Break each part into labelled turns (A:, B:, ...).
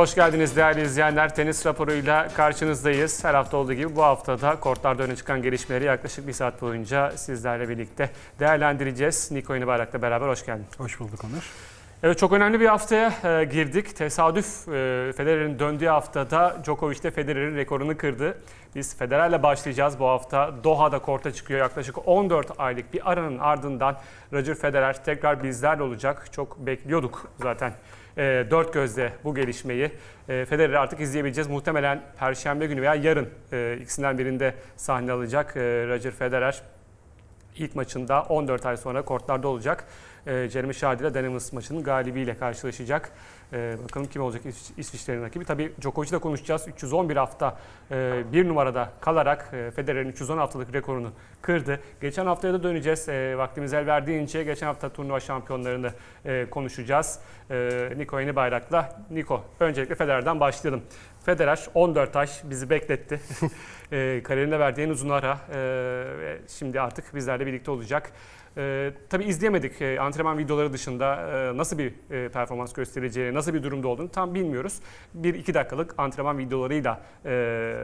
A: Hoş geldiniz değerli izleyenler. Tenis raporuyla karşınızdayız. Her hafta olduğu gibi bu haftada kortlarda öne çıkan gelişmeleri yaklaşık bir saat boyunca sizlerle birlikte değerlendireceğiz. Niko Yenibayrak'la beraber hoş geldin.
B: Hoş bulduk Onur.
A: Evet çok önemli bir haftaya e, girdik. Tesadüf e, Federer'in döndüğü haftada Djokovic de Federer'in rekorunu kırdı. Biz Federer'le başlayacağız bu hafta. Doha'da korta çıkıyor yaklaşık 14 aylık bir aranın ardından Roger Federer tekrar bizlerle olacak. Çok bekliyorduk zaten e, dört gözle bu gelişmeyi. E, Federer'i artık izleyebileceğiz. Muhtemelen Perşembe günü veya yarın e, ikisinden birinde sahne alacak e, Roger Federer. İlk maçında 14 ay sonra kortlarda olacak. E, Jeremy Shadi ile Denemans maçının galibiyle karşılaşacak. E, bakalım kim olacak İs- İsviçre'nin rakibi. Tabii Djokovic'le konuşacağız. 311 hafta e, bir numarada kalarak e, Federer'in 310 haftalık rekorunu kırdı. Geçen haftaya da döneceğiz. E, vaktimiz el verdiğince geçen hafta turnuva şampiyonlarını e, konuşacağız. E, Niko Yeni Bayrak'la. Niko öncelikle Federer'den başlayalım. Federer 14 ay bizi bekletti. e, kariyerinde verdiği en uzun ara e, ve şimdi artık bizlerle birlikte olacak. E, tabii izleyemedik e, antrenman videoları dışında e, nasıl bir e, performans göstereceğini, nasıl bir durumda olduğunu tam bilmiyoruz. 1-2 dakikalık antrenman videolarıyla e,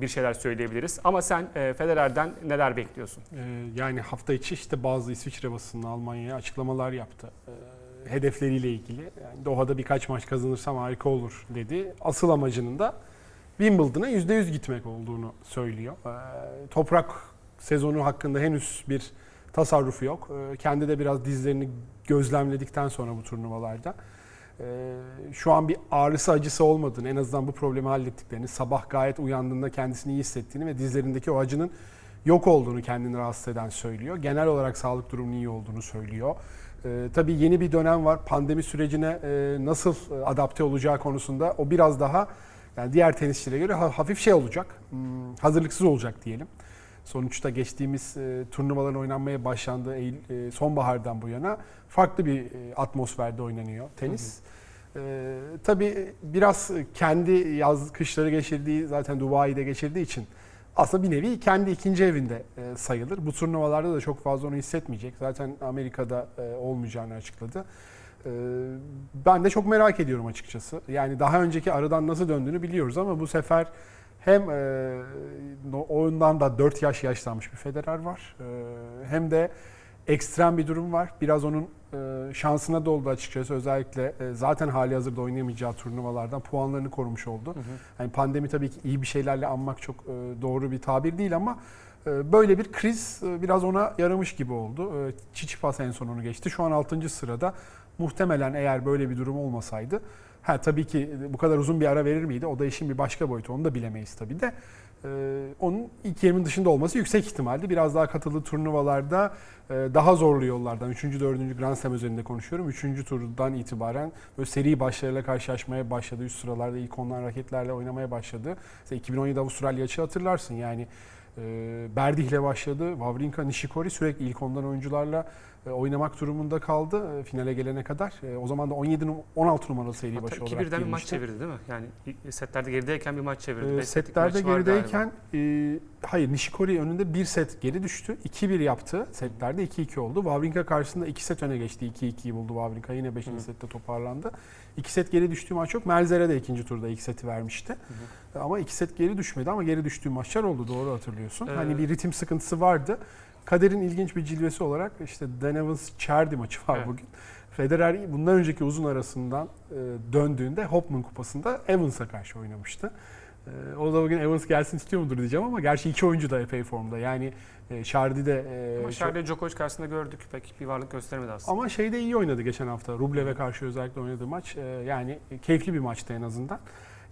A: bir şeyler söyleyebiliriz. Ama sen e, Federer'den neler bekliyorsun?
B: Ee, yani hafta içi işte bazı İsviçre basını Almanya'ya açıklamalar yaptı. Ee, hedefleriyle ilgili. Yani Doha'da birkaç maç kazanırsam harika olur dedi. Asıl amacının da Wimbledon'a %100 gitmek olduğunu söylüyor. Ee, toprak sezonu hakkında henüz bir tasarrufu yok. Ee, kendi de biraz dizlerini gözlemledikten sonra bu turnuvalarda Ee, şu an bir ağrısı acısı olmadığını, en azından bu problemi hallettiklerini, sabah gayet uyandığında kendisini iyi hissettiğini ve dizlerindeki o acının yok olduğunu kendini rahatsız eden söylüyor. Genel olarak sağlık durumunun iyi olduğunu söylüyor. Ee, tabii yeni bir dönem var. Pandemi sürecine e, nasıl e, adapte olacağı konusunda o biraz daha yani diğer tenisçilere göre ha- hafif şey olacak. Hmm, hazırlıksız olacak diyelim. Sonuçta geçtiğimiz e, turnuvaların oynanmaya başlandığı Eylül, e, sonbahardan bu yana farklı bir e, atmosferde oynanıyor tenis. E, tabii biraz kendi yaz kışları geçirdiği zaten Dubai'de geçirdiği için aslında bir nevi kendi ikinci evinde e, sayılır. Bu turnuvalarda da çok fazla onu hissetmeyecek. Zaten Amerika'da e, olmayacağını açıkladı. E, ben de çok merak ediyorum açıkçası. Yani daha önceki aradan nasıl döndüğünü biliyoruz ama bu sefer hem e, ondan da 4 yaş yaşlanmış bir Federer var. E, hem de ekstrem bir durum var. Biraz onun e, şansına da oldu açıkçası. Özellikle e, zaten hali hazırda oynayamayacağı turnuvalardan puanlarını korumuş oldu. Yani pandemi tabii ki iyi bir şeylerle anmak çok e, doğru bir tabir değil ama e, böyle bir kriz e, biraz ona yaramış gibi oldu. E, Çiçipas en son onu geçti. Şu an 6. sırada. Muhtemelen eğer böyle bir durum olmasaydı Ha tabii ki bu kadar uzun bir ara verir miydi? O da işin bir başka boyutu. Onu da bilemeyiz tabii de. Ee, onun ilk 20'nin dışında olması yüksek ihtimaldi. Biraz daha katılı turnuvalarda e, daha zorlu yollardan 3. 4. Grand Slam üzerinde konuşuyorum. 3. turdan itibaren böyle seri başlarıyla karşılaşmaya başladı. Üst sıralarda ilk ondan raketlerle oynamaya başladı. Mesela 2017 Avustralya açığı hatırlarsın yani. E, Berdich'le başladı. Wawrinka, Nishikori sürekli ilk ondan oyuncularla e, oynamak durumunda kaldı e, finale gelene kadar. E, o zaman da 17 num- 16 numaralı seri başı olarak
A: 2-1'den bir maç çevirdi değil mi? Yani setlerde gerideyken bir maç çevirdi.
B: Ee,
A: setlik
B: setlerde gerideyken e, hayır Nishikori önünde bir set geri düştü. 2-1 yaptı. Setlerde 2-2 oldu. Wawrinka karşısında 2 set öne geçti. 2-2'yi buldu Wawrinka. Yine 5.
A: Hı.
B: sette toparlandı. 2 set geri düştüğü maç yok. Melzer'e de ikinci turda ilk seti vermişti. Ama 2 set geri düşmedi ama geri düştüğü maçlar oldu. Doğru hatırlıyorsun.
A: Ee,
B: Hani bir ritim sıkıntısı vardı. Kader'in ilginç bir cilvesi olarak işte Dan Evans Cherdy maçı var
A: Evet.
B: bugün. Federer bundan önceki uzun arasından e, döndüğünde Hopman Kupası'nda Evans'a karşı oynamıştı. E, o da bugün Evans gelsin istiyor mudur diyeceğim ama gerçi iki oyuncu da epey formda. Yani Şardi de e,
A: Ama
B: çok-
A: Şarley Djokovic karşısında gördük. Pek bir varlık gösteremedi aslında.
B: ama şeyde iyi oynadı geçen hafta. Rublev'e karşı özellikle oynadığı maç. Yani keyifli bir maçtı en azından.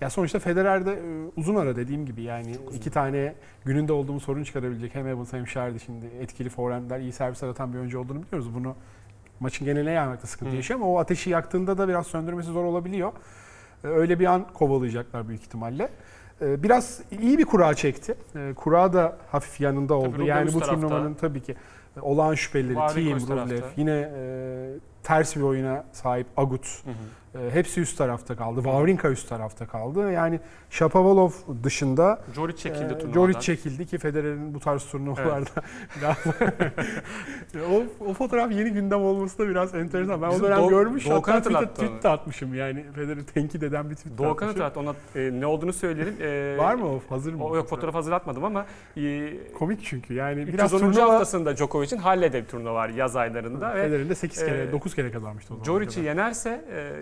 B: Ya sonuçta Federer'de e, uzun ara dediğim gibi yani iki tane gününde olduğumuz sorun çıkarabilecek hem Evans hem Şardi şimdi etkili forehandler, iyi servis atan bir oyuncu olduğunu biliyoruz. Bunu maçın geneline yaymakta sıkıntı
A: Hı.
B: yaşıyor ama o ateşi yaktığında da biraz söndürmesi zor olabiliyor. E, Öyle bir an kovalayacaklar büyük ihtimalle. E, Biraz iyi bir kura çekti. Kura da hafif yanında oldu.
A: Rublev
B: yani bu
A: tarafta.
B: turnuvanın tabii ki olağan şüphelileri
A: tarafta.
B: Rublev, yine ters bir oyuna sahip Agut.
A: Hı hı.
B: E, hepsi üst tarafta kaldı. Wawrinka üst tarafta kaldı. Yani Shapovalov dışında
A: Joric çekildi
B: e,
A: turnuvadan.
B: Joric çekildi ki Federer'in bu tarz turnuvalarda biraz o, o fotoğraf yeni gündem olması da biraz enteresan. Ben
A: Bizim
B: o dönem
A: Doğu-
B: görmüş
A: Doğukan
B: hatta tweet, tweet de atmışım yani Federer'i tenkit eden bir tweet
A: Doğukan
B: atmışım.
A: Atırat ona e, ne olduğunu söyleyelim. E,
B: Var mı o? Hazır mı?
A: O yok fotoğraf hazırlatmadım ama e,
B: Komik çünkü yani biraz
A: 310.
B: turnuva
A: haftasında Djokovic'in Halle'de bir turnuva var yaz aylarında ve
B: Federer'in de 8 kere,
A: e,
B: 9 kere kazanmıştı o zaman.
A: Joric'i yenerse e,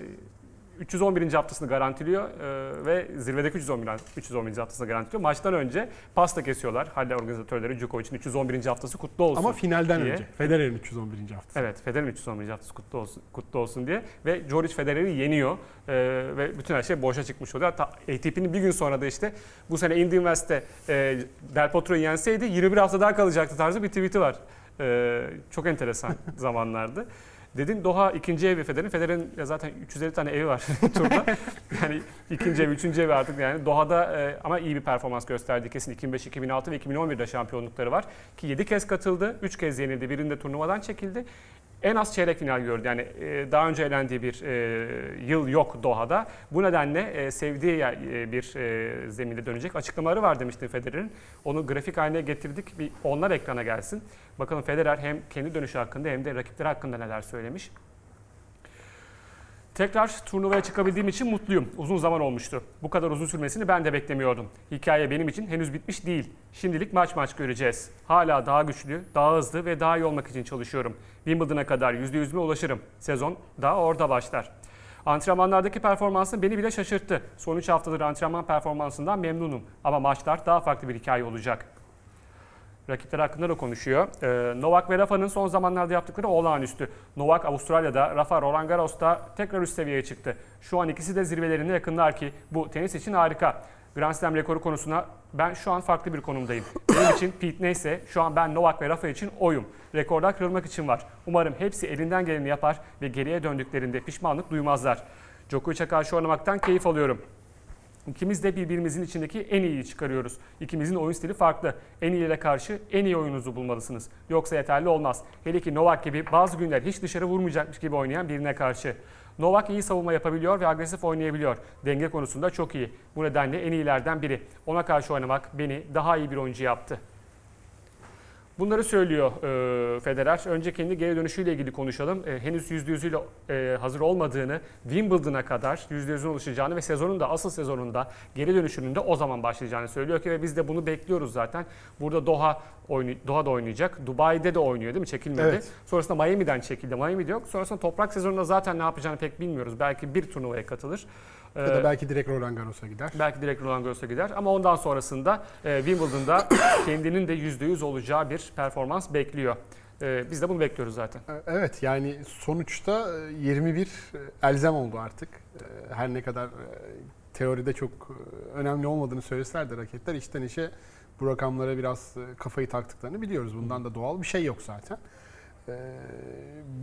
A: 311. haftasını garantiliyor e, ve zirvedeki 311. 311. haftasını garantiliyor. Maçtan önce pasta kesiyorlar. Halle organizatörleri Djokovic'in 311. haftası kutlu olsun.
B: Ama finalden
A: diye.
B: önce. Federer'in 311. haftası.
A: Evet, Federer'in 311. haftası kutlu olsun, kutlu olsun diye ve Joric Federer'i yeniyor e, ve bütün her şey boşa çıkmış oluyor. Hatta ATP'nin bir gün sonra da işte bu sene Indian West'te e, Del Potro'yu yenseydi 21 hafta daha kalacaktı tarzı bir tweet'i var. E, çok enteresan zamanlardı. Dedin Doha ikinci evi Federer'in. Federer'in zaten 350 tane evi var turda. Yani ikinci evi, üçüncü evi artık yani Doha'da e, ama iyi bir performans gösterdi kesin. 2005, 2006 ve 2011'de şampiyonlukları var. Ki 7 kez katıldı, 3 kez yenildi. Birinde turnuvadan çekildi. En az çeyrek final gördü. Yani e, daha önce elendiği bir e, yıl yok Doha'da. Bu nedenle e, sevdiği e, bir e, zeminde dönecek. Açıklamaları var demişti Federer'in. Onu grafik haline getirdik. Bir onlar ekrana gelsin. Bakalım Federer hem kendi dönüşü hakkında hem de rakipleri hakkında neler söylemiş. Tekrar turnuvaya çıkabildiğim için mutluyum. Uzun zaman olmuştu. Bu kadar uzun sürmesini ben de beklemiyordum. Hikaye benim için henüz bitmiş değil. Şimdilik maç maç göreceğiz. Hala daha güçlü, daha hızlı ve daha iyi olmak için çalışıyorum. Wimbledon'a kadar %100'üme ulaşırım. Sezon daha orada başlar. Antrenmanlardaki performansın beni bile şaşırttı. Son 3 haftadır antrenman performansından memnunum. Ama maçlar daha farklı bir hikaye olacak. Rakipler hakkında da konuşuyor. Ee, Novak ve Rafa'nın son zamanlarda yaptıkları olağanüstü. Novak Avustralya'da, Rafa Roland Garros'ta tekrar üst seviyeye çıktı. Şu an ikisi de zirvelerine yakınlar ki bu tenis için harika. Grand Slam rekoru konusuna ben şu an farklı bir konumdayım. Benim için Pete neyse şu an ben Novak ve Rafa için oyum. Rekorlar kırılmak için var. Umarım hepsi elinden geleni yapar ve geriye döndüklerinde pişmanlık duymazlar. Djokovic'e karşı oynamaktan keyif alıyorum. İkimiz de birbirimizin içindeki en iyiyi çıkarıyoruz. İkimizin oyun stili farklı. En iyilere karşı en iyi oyununuzu bulmalısınız. Yoksa yeterli olmaz. Hele ki Novak gibi bazı günler hiç dışarı vurmayacakmış gibi oynayan birine karşı. Novak iyi savunma yapabiliyor ve agresif oynayabiliyor. Denge konusunda çok iyi. Bu nedenle en iyilerden biri. Ona karşı oynamak beni daha iyi bir oyuncu yaptı. Bunları söylüyor e, Federer. Önce kendi geri dönüşüyle ilgili konuşalım. E, henüz %100'üyle e, hazır olmadığını, Wimbledon'a kadar %100'üne ulaşacağını ve sezonun da asıl sezonunda geri dönüşünün de o zaman başlayacağını söylüyor ki ve biz de bunu bekliyoruz zaten. Burada Doha oynay- Doha'da oynayacak. Dubai'de de oynuyor değil mi? Çekilmedi.
B: Evet.
A: Sonrasında Miami'den çekildi. Miami'de yok. Sonrasında toprak sezonunda zaten ne yapacağını pek bilmiyoruz. Belki bir turnuvaya katılır.
B: Ya da belki direkt Roland Garros'a gider.
A: Belki direkt Roland Garros'a gider ama ondan sonrasında e, Wimbledon'da kendinin de %100 olacağı bir performans bekliyor. E, biz de bunu bekliyoruz zaten.
B: E, Evet yani sonuçta e, 21 e, elzem oldu artık. Her ne kadar teoride çok önemli olmadığını söyleseler de raketler içten içe bu rakamlara biraz kafayı taktıklarını biliyoruz. Bundan da doğal bir şey yok zaten. E,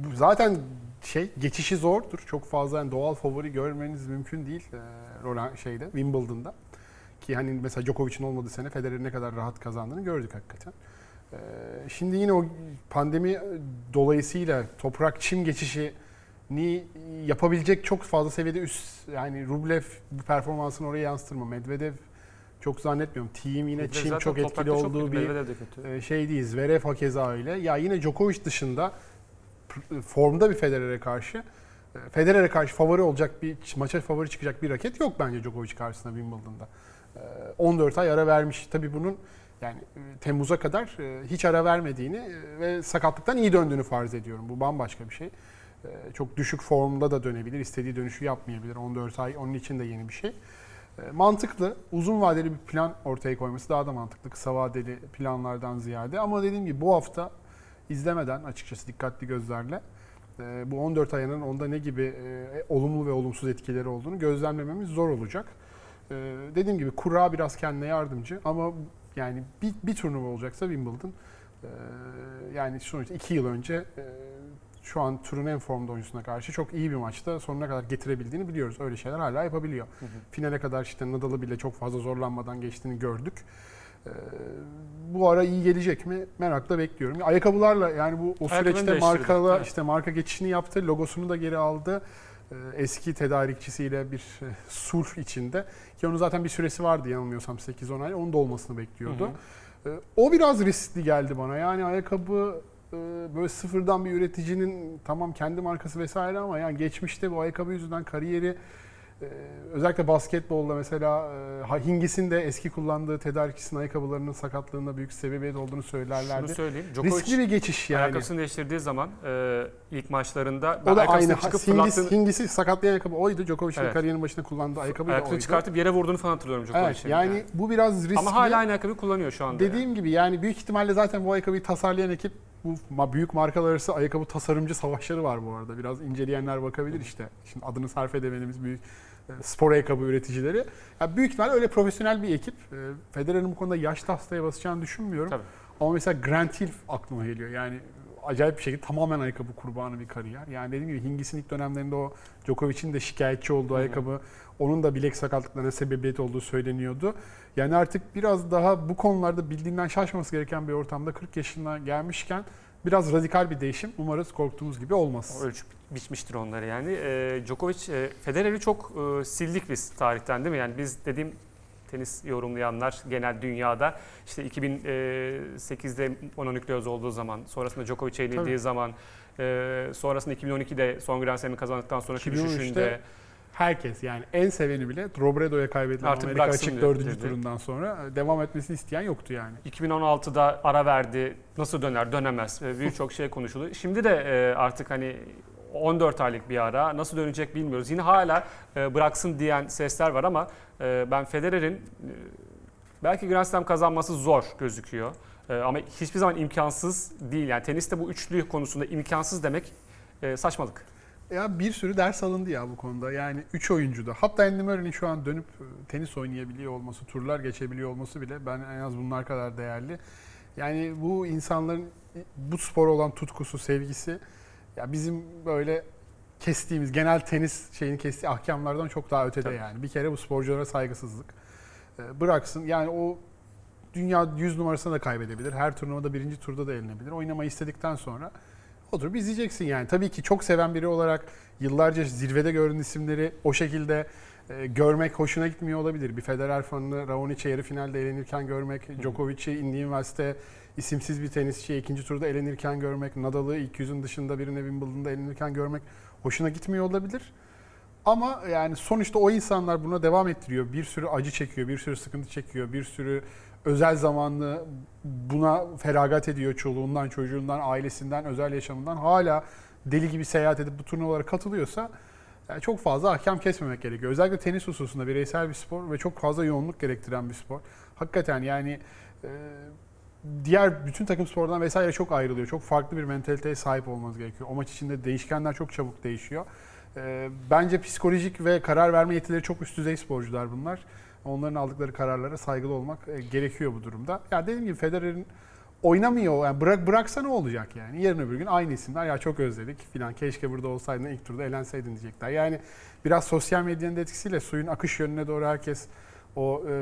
B: bu Zaten şey geçişi zordur. Çok fazla yani doğal favori görmeniz mümkün değil e, Roland şeyde Wimbledon'da. Ki hani mesela Djokovic'in olmadığı sene Federer'in ne kadar rahat kazandığını gördük hakikaten. Ee, Şimdi yine o pandemi dolayısıyla toprak çim geçişini yapabilecek çok fazla seviyede üst yani Rublev performansını oraya yansıtır Medvedev çok zannetmiyorum. Team yine çim
A: zaten
B: çok etkili
A: çok
B: olduğu
A: kötü,
B: bir e, şey değil. Zverev hakeza öyle. Ya yine Djokovic dışında formda bir Federer'e karşı e, Federer'e karşı favori olacak bir maça favori çıkacak bir raket yok bence Djokovic karşısında Wimbledon'da. E, 14 ay ara vermiş. Tabii bunun yani e, Temmuz'a kadar e, hiç ara vermediğini e, ve sakatlıktan iyi döndüğünü farz ediyorum. Bu bambaşka bir şey. E, Çok düşük formda da dönebilir. istediği dönüşü yapmayabilir. 14 ay onun için de yeni bir şey. E, Mantıklı, uzun vadeli bir plan ortaya koyması daha da mantıklı kısa vadeli planlardan ziyade. Ama dediğim gibi bu hafta izlemeden açıkçası dikkatli gözlerle e, bu 14 ayının onda ne gibi e, olumlu ve olumsuz etkileri olduğunu gözlemlememiz zor olacak. Dediğim gibi kura biraz kendine yardımcı ama yani bir, bir turnuva olacaksa Wimbledon yani sonuçta 2 yıl önce şu an turun en formda oyuncusuna karşı çok iyi bir maçta sonuna kadar getirebildiğini biliyoruz. Öyle şeyler hala yapabiliyor.
A: Hı hı.
B: Finale kadar işte Nadal'ı bile çok fazla zorlanmadan geçtiğini gördük. Ee, bu ara iyi gelecek mi merakla bekliyorum. Ayakkabılarla yani bu o
A: Ayakkabını
B: süreçte markala
A: evet.
B: işte marka geçişini yaptı, logosunu da geri aldı. Ee, Eski tedarikçisiyle bir e, sulh içinde ki onun zaten bir süresi vardı yanılmıyorsam 8-10 ay. Onun da olmasını bekliyordu.
A: Hı
B: Ee, O biraz riskli geldi bana. Yani ayakkabı böyle sıfırdan bir üreticinin tamam kendi markası vesaire ama yani geçmişte bu ayakkabı yüzünden kariyeri e, özellikle basketbolda mesela e, Hingis'in de eski kullandığı tedarikçisinin ayakkabılarının sakatlığında büyük sebebiyet olduğunu
A: Şunu
B: söylerlerdi.
A: söyleyeyim. Djokovic
B: Riskli bir geçiş yani.
A: ayakkabısını değiştirdiği zaman e, ilk maçlarında
B: O da aynı.
A: çıkıp
B: Hingis,
A: fırlattığını,
B: Hingis'i sakatlayan ayakkabı oydu. Djokovic'in
A: Evet.
B: kariyerinin başında kullandığı ayakkabı da oydu.
A: çıkartıp yere vurduğunu falan hatırlıyorum Djokovic'in.
B: Evet, yani bu biraz riskli.
A: Ama hala aynı ayakkabıyı kullanıyor şu anda.
B: Dediğim gibi yani büyük ihtimalle zaten bu ayakkabıyı tasarlayan ekip bu büyük markalar arası ayakkabı tasarımcı savaşları var bu arada. Biraz inceleyenler bakabilir işte. Şimdi adını sarf edemediğimiz büyük e, spor ayakkabı üreticileri. Ya büyük ihtimalle öyle profesyonel bir ekip. E, Federer'in bu konuda yaş tahtaya basacağını düşünmüyorum.
A: Tabii.
B: Ama mesela Grant Hill aklıma geliyor. Yani acayip bir şekilde tamamen ayakkabı kurbanı bir kariyer. Yani dediğim gibi Hingis'in ilk dönemlerinde o Djokovic'in de şikayetçi olduğu
A: Hı hı.
B: ayakkabı, onun da bilek sakatlıklarına sebebiyet olduğu söyleniyordu. Yani artık biraz daha bu konularda bildiğinden şaşması gereken bir ortamda 40 yaşına gelmişken biraz radikal bir değişim. Umarız korktuğumuz gibi olmaz.
A: O ölçüp biçmiştir onları yani. E, Djokovic, e, Federer'i çok e, sildik biz tarihten değil mi? Yani biz dediğim tenis yorumlayanlar genel dünyada işte 2008'de mononükleoz olduğu zaman, sonrasında Djokovic'e yenildiği
B: Tabii.
A: zaman, e, sonrasında 2012'de son Grand Slam'i kazandıktan sonraki
B: 2013'te
A: düşüşünde
B: Herkes yani en seveni bile Robredo'ya kaybedilen
A: Artık
B: Amerika açık
A: diyor-
B: 4.
A: dedi.
B: turundan sonra e, devam etmesini isteyen yoktu yani.
A: 2016'da ara verdi. Nasıl döner? Dönemez. E, Birçok şey konuşuldu. Şimdi de e, artık hani 14 aylık bir ara nasıl dönecek bilmiyoruz. Yine hala e, bıraksın diyen sesler var ama e, ben Federer'in e, belki Grand Slam kazanması zor gözüküyor. Ama hiçbir zaman imkansız değil. Yani teniste bu üçlü konusunda imkansız demek saçmalık.
B: Ya bir sürü ders alındı ya bu konuda. Yani 3 oyuncuda. Hatta Andy Murray'nin şu an dönüp tenis oynayabiliyor olması, turlar geçebiliyor olması bile ben en az bunlar kadar değerli. Yani bu insanların bu spora olan tutkusu, sevgisi ya bizim böyle kestiğimiz genel tenis şeyini kestiği ahkamlardan çok daha ötede
A: Tabii.
B: yani. Bir kere bu sporculara saygısızlık. E, Bıraksın yani o dünya 100 numarasını da kaybedebilir. Her turnuvada birinci turda da elinebilir. Oynamayı istedikten sonra oturup izleyeceksin yani. Tabii ki çok seven biri olarak yıllarca zirvede gördüğün isimleri o şekilde e, görmek hoşuna gitmiyor olabilir. Bir Federer fanını Raonic'i yarı finalde elenirken görmek, Djokovic'i Indian Wells'te isimsiz bir tenisçi ikinci turda elenirken görmek, Nadal'ı ilk yüzün dışında birine Wimbledon'da elenirken görmek hoşuna gitmiyor olabilir. Ama yani sonuçta o insanlar buna devam ettiriyor. Bir sürü acı çekiyor, bir sürü sıkıntı çekiyor, bir sürü özel zamanlı buna feragat ediyor çoluğundan, çocuğundan, ailesinden, özel yaşamından. Hala deli gibi seyahat edip bu turnuvalara katılıyorsa yani çok fazla ahkam kesmemek gerekiyor. Özellikle tenis hususunda bireysel bir spor ve çok fazla yoğunluk gerektiren bir spor. Hakikaten yani e, diğer bütün takım spordan vesaire çok ayrılıyor. Çok farklı bir mentaliteye sahip olmanız gerekiyor. O maç içinde değişkenler çok çabuk değişiyor. E, bence psikolojik ve karar verme yetileri çok üst düzey sporcular bunlar. Onların aldıkları kararlara saygılı olmak e, gerekiyor bu durumda. Ya dediğim gibi Federer'in oynamıyor. Yani bırak bıraksa ne olacak yani? Yarın öbür gün aynı isimler ya çok özledik filan. Keşke burada olsaydın ilk turda elenseydin diyecekler. Yani biraz sosyal medyanın etkisiyle suyun akış yönüne doğru herkes o e,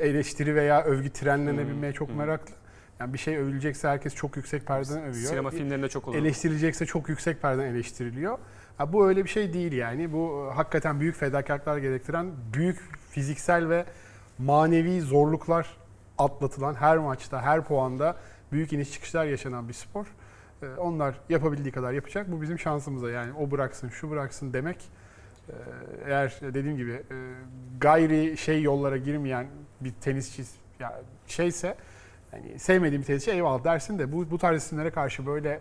B: eleştiri veya övgü trenlerine
A: Hmm,
B: binmeye çok
A: hmm.
B: meraklı. Yani bir şey övülecekse herkes çok yüksek perdeden övüyor.
A: Sinema filmlerinde çok olur.
B: Eleştirilecekse çok yüksek perdeden eleştiriliyor. Ha, bu öyle bir şey değil yani. Bu e, hakikaten büyük fedakarlıklar gerektiren, büyük fiziksel ve manevi zorluklar atlatılan her maçta, her puanda büyük iniş çıkışlar yaşanan bir spor. E, Onlar yapabildiği kadar yapacak. Bu bizim şansımıza yani o bıraksın, şu bıraksın demek. e, Eğer dediğim gibi e, gayri şey yollara girmeyen bir tenisçi ya şeyse yani sevmediğim bir tenisçi eyvallah dersin de bu, bu tarz isimlere karşı böyle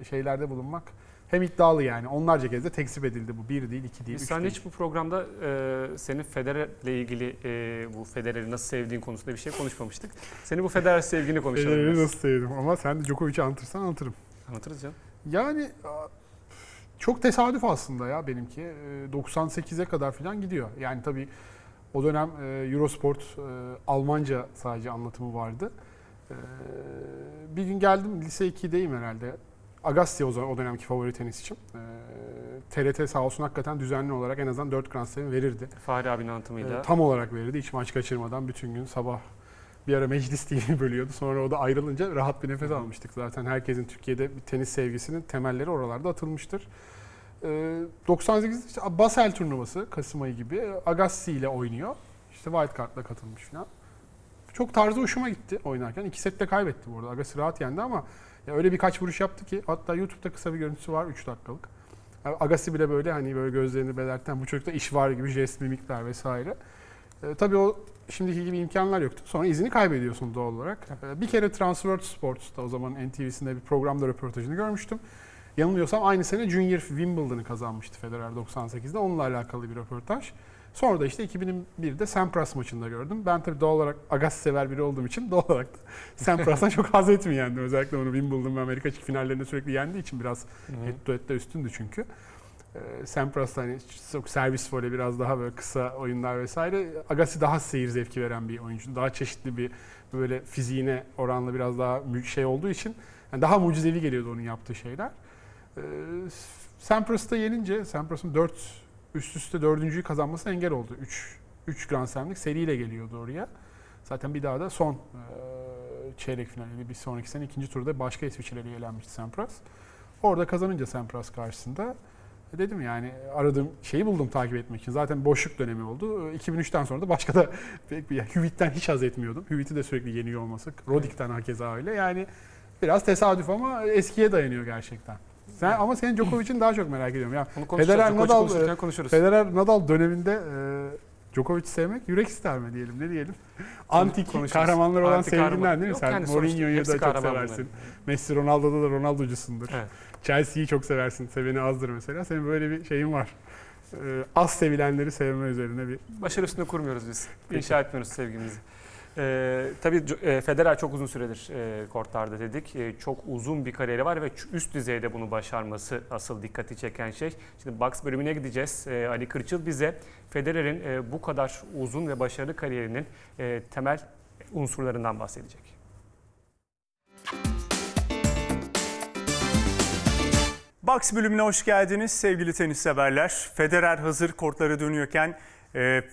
B: e, şeylerde bulunmak hem iddialı yani. Onlarca kez de tekzip edildi bu. Bir değil, iki değil,
A: Biz
B: üç
A: seninle
B: değil.
A: hiç bu programda e, senin Federer'le ilgili e, bu Federer'i nasıl sevdiğin konusunda bir şey konuşmamıştık. Senin bu Federer sevgini konuşalım.
B: Federer'i
A: biraz.
B: nasıl sevdim ama sen de Djokovic'i anlatırsan anlatırım.
A: Anlatırız canım.
B: Yani çok tesadüf aslında ya benimki. E, 98'e kadar falan gidiyor. Yani tabii o dönem e, Eurosport e, Almanca sadece anlatımı vardı. E, Bir gün geldim lise 2'deyim herhalde. Agassi o, zaman, o dönemki favori tenisçim. E, TRT sağ olsun hakikaten düzenli olarak en azından 4 Grand Slam verirdi.
A: Fahri abinin anlatımıyla.
B: E, Tam olarak verirdi. Hiç maç kaçırmadan bütün gün sabah bir ara Meclis TV bölüyordu. Sonra o da ayrılınca rahat bir nefes almıştık. Zaten herkesin Türkiye'de bir tenis sevgisinin temelleri oralarda atılmıştır. Ee, 98 işte Basel turnuvası Kasım ayı gibi Agassi ile oynuyor. İşte wild card'la katılmış falan. Çok tarzı hoşuma gitti oynarken. İki sette kaybetti bu arada. Agassi rahat yendi ama ya öyle birkaç vuruş yaptı ki hatta YouTube'da kısa bir görüntüsü var 3 dakikalık. Yani Agassi bile böyle hani böyle gözlerini belirten bu çocukta iş var gibi jest mimikler vesaire. Ee, tabii o şimdiki gibi imkanlar yoktu. Sonra izini kaybediyorsun doğal olarak. Ee, bir kere Transworld Sports'ta o zaman NTV'sinde bir programda röportajını görmüştüm. Yanılmıyorsam aynı sene Junior Wimbledon'ı kazanmıştı Federer 98'de. Onunla alakalı bir röportaj. Sonra da işte 2001'de Sampras maçında gördüm. Ben tabii doğal olarak Agassi sever biri olduğum için doğal olarak da Sampras'tan çok haz etmeyendim. Özellikle onu Wimbledon ve Amerika açık finallerinde sürekli yendiği için biraz head to head'de üstündü çünkü. Ee, Sampras hani çok servis voley biraz daha böyle kısa oyunlar vesaire. Agassi daha seyir zevki veren bir oyuncu. Daha çeşitli bir böyle fiziğine oranla biraz daha şey olduğu için yani daha mucizevi geliyordu onun yaptığı şeyler. Ee, Sampras'ta yenince Sampras'ın 4 üst üste dördüncüyü kazanması engel oldu. 3 3 Grand Slam'lik seriyle geliyordu oraya. Zaten bir daha da son e, çeyrek finali bir sonraki sene ikinci turda başka İsviçreli elenmişti Sampras. Orada kazanınca Sampras karşısında e, dedim yani aradığım şeyi buldum takip etmek için. Zaten boşluk dönemi oldu. E, 2003'ten sonra da başka da pek bir Hüvit'ten hiç haz etmiyordum. Hüvit'i de sürekli yeniyor olması. Rodik'ten hakeza öyle. Yani biraz tesadüf ama eskiye dayanıyor gerçekten. Sen ama senin Djokovic'in daha çok merak ediyorum. Ya
A: Bunu konuşacağız.
B: Federer,
A: Djokovic
B: Nadal,
A: konuşurken konuşuruz.
B: Federer Nadal döneminde e, Djokovic'i sevmek yürek ister mi diyelim ne diyelim? Antik
A: konuşuruz.
B: kahramanlar olan
A: Antik kahraman.
B: sevgilinden değil mi?
A: Yok
B: Sen
A: yani
B: Mourinho'yu da çok
A: kahraman
B: seversin. Messi Ronaldo'da da Ronaldo'cusundur.
A: Evet.
B: Chelsea'yi çok seversin. Seveni azdır mesela. Senin böyle bir şeyin var. E, az sevilenleri sevme üzerine bir
A: Başarı üstünde kurmuyoruz biz. İnşa etmiyoruz sevgimizi. Ee, tabii e, Federer çok uzun süredir e, kortlarda dedik. E, çok uzun bir kariyeri var ve üst düzeyde bunu başarması asıl dikkati çeken şey. Şimdi box bölümüne gideceğiz. E, Ali Kırçıl bize Federer'in e, bu kadar uzun ve başarılı kariyerinin e, temel unsurlarından bahsedecek.
C: Box bölümüne hoş geldiniz sevgili tenis severler. Federer hazır kortlara dönüyorken e,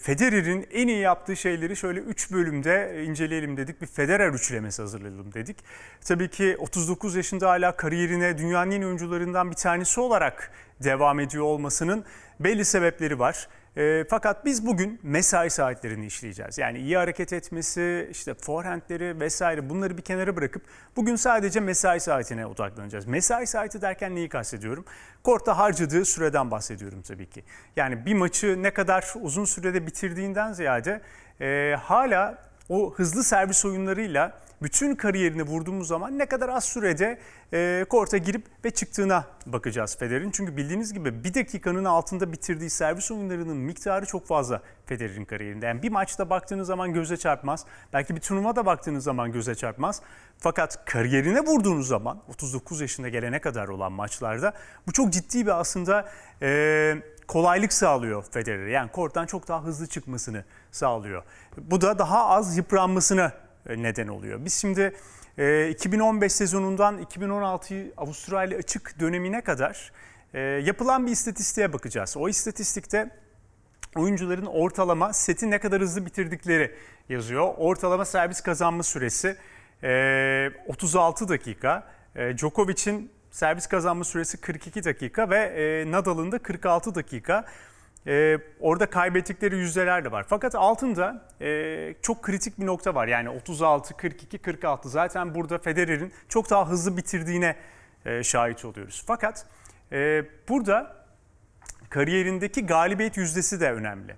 C: Federer'in en iyi yaptığı şeyleri şöyle 3 bölümde inceleyelim dedik. Bir Federer üçlemesi hazırlayalım dedik. Tabii ki 39 yaşında hala kariyerine dünyanın en oyuncularından bir tanesi olarak devam ediyor olmasının belli sebepleri var. E, fakat biz bugün mesai saatlerini işleyeceğiz. Yani iyi hareket etmesi, işte forehandleri vesaire bunları bir kenara bırakıp bugün sadece mesai saatine odaklanacağız. Mesai saati derken neyi kastediyorum? Kortta harcadığı süreden bahsediyorum tabii ki. Yani bir maçı ne kadar uzun sürede bitirdiğinden ziyade e, hala o hızlı servis oyunlarıyla bütün kariyerini vurduğumuz zaman ne kadar az sürede e, korta girip ve çıktığına bakacağız Federer'in. Çünkü bildiğiniz gibi bir dakikanın altında bitirdiği servis oyunlarının miktarı çok fazla Federer'in kariyerinde. Yani bir maçta baktığınız zaman göze çarpmaz. Belki bir turnuvada baktığınız zaman göze çarpmaz. Fakat kariyerine vurduğunuz zaman 39 yaşına gelene kadar olan maçlarda bu çok ciddi bir aslında e, kolaylık sağlıyor Federer'e. Yani korttan çok daha hızlı çıkmasını sağlıyor. Bu da daha az yıpranmasına e, neden oluyor. Biz şimdi e, 2015 sezonundan 2016 Avustralya açık dönemine kadar e, yapılan bir istatistiğe bakacağız. O istatistikte oyuncuların ortalama seti ne kadar hızlı bitirdikleri yazıyor. Ortalama servis kazanma süresi e, 36 dakika. E, Djokovic'in servis kazanma süresi 42 dakika ve e, Nadal'ın da 46 dakika. Ee, orada kaybettikleri yüzdeler de var. Fakat altında e, çok kritik bir nokta var. Yani 36, 42, 46. Zaten burada Federer'in çok daha hızlı bitirdiğine e, şahit oluyoruz. Fakat e, burada kariyerindeki galibiyet yüzdesi de önemli.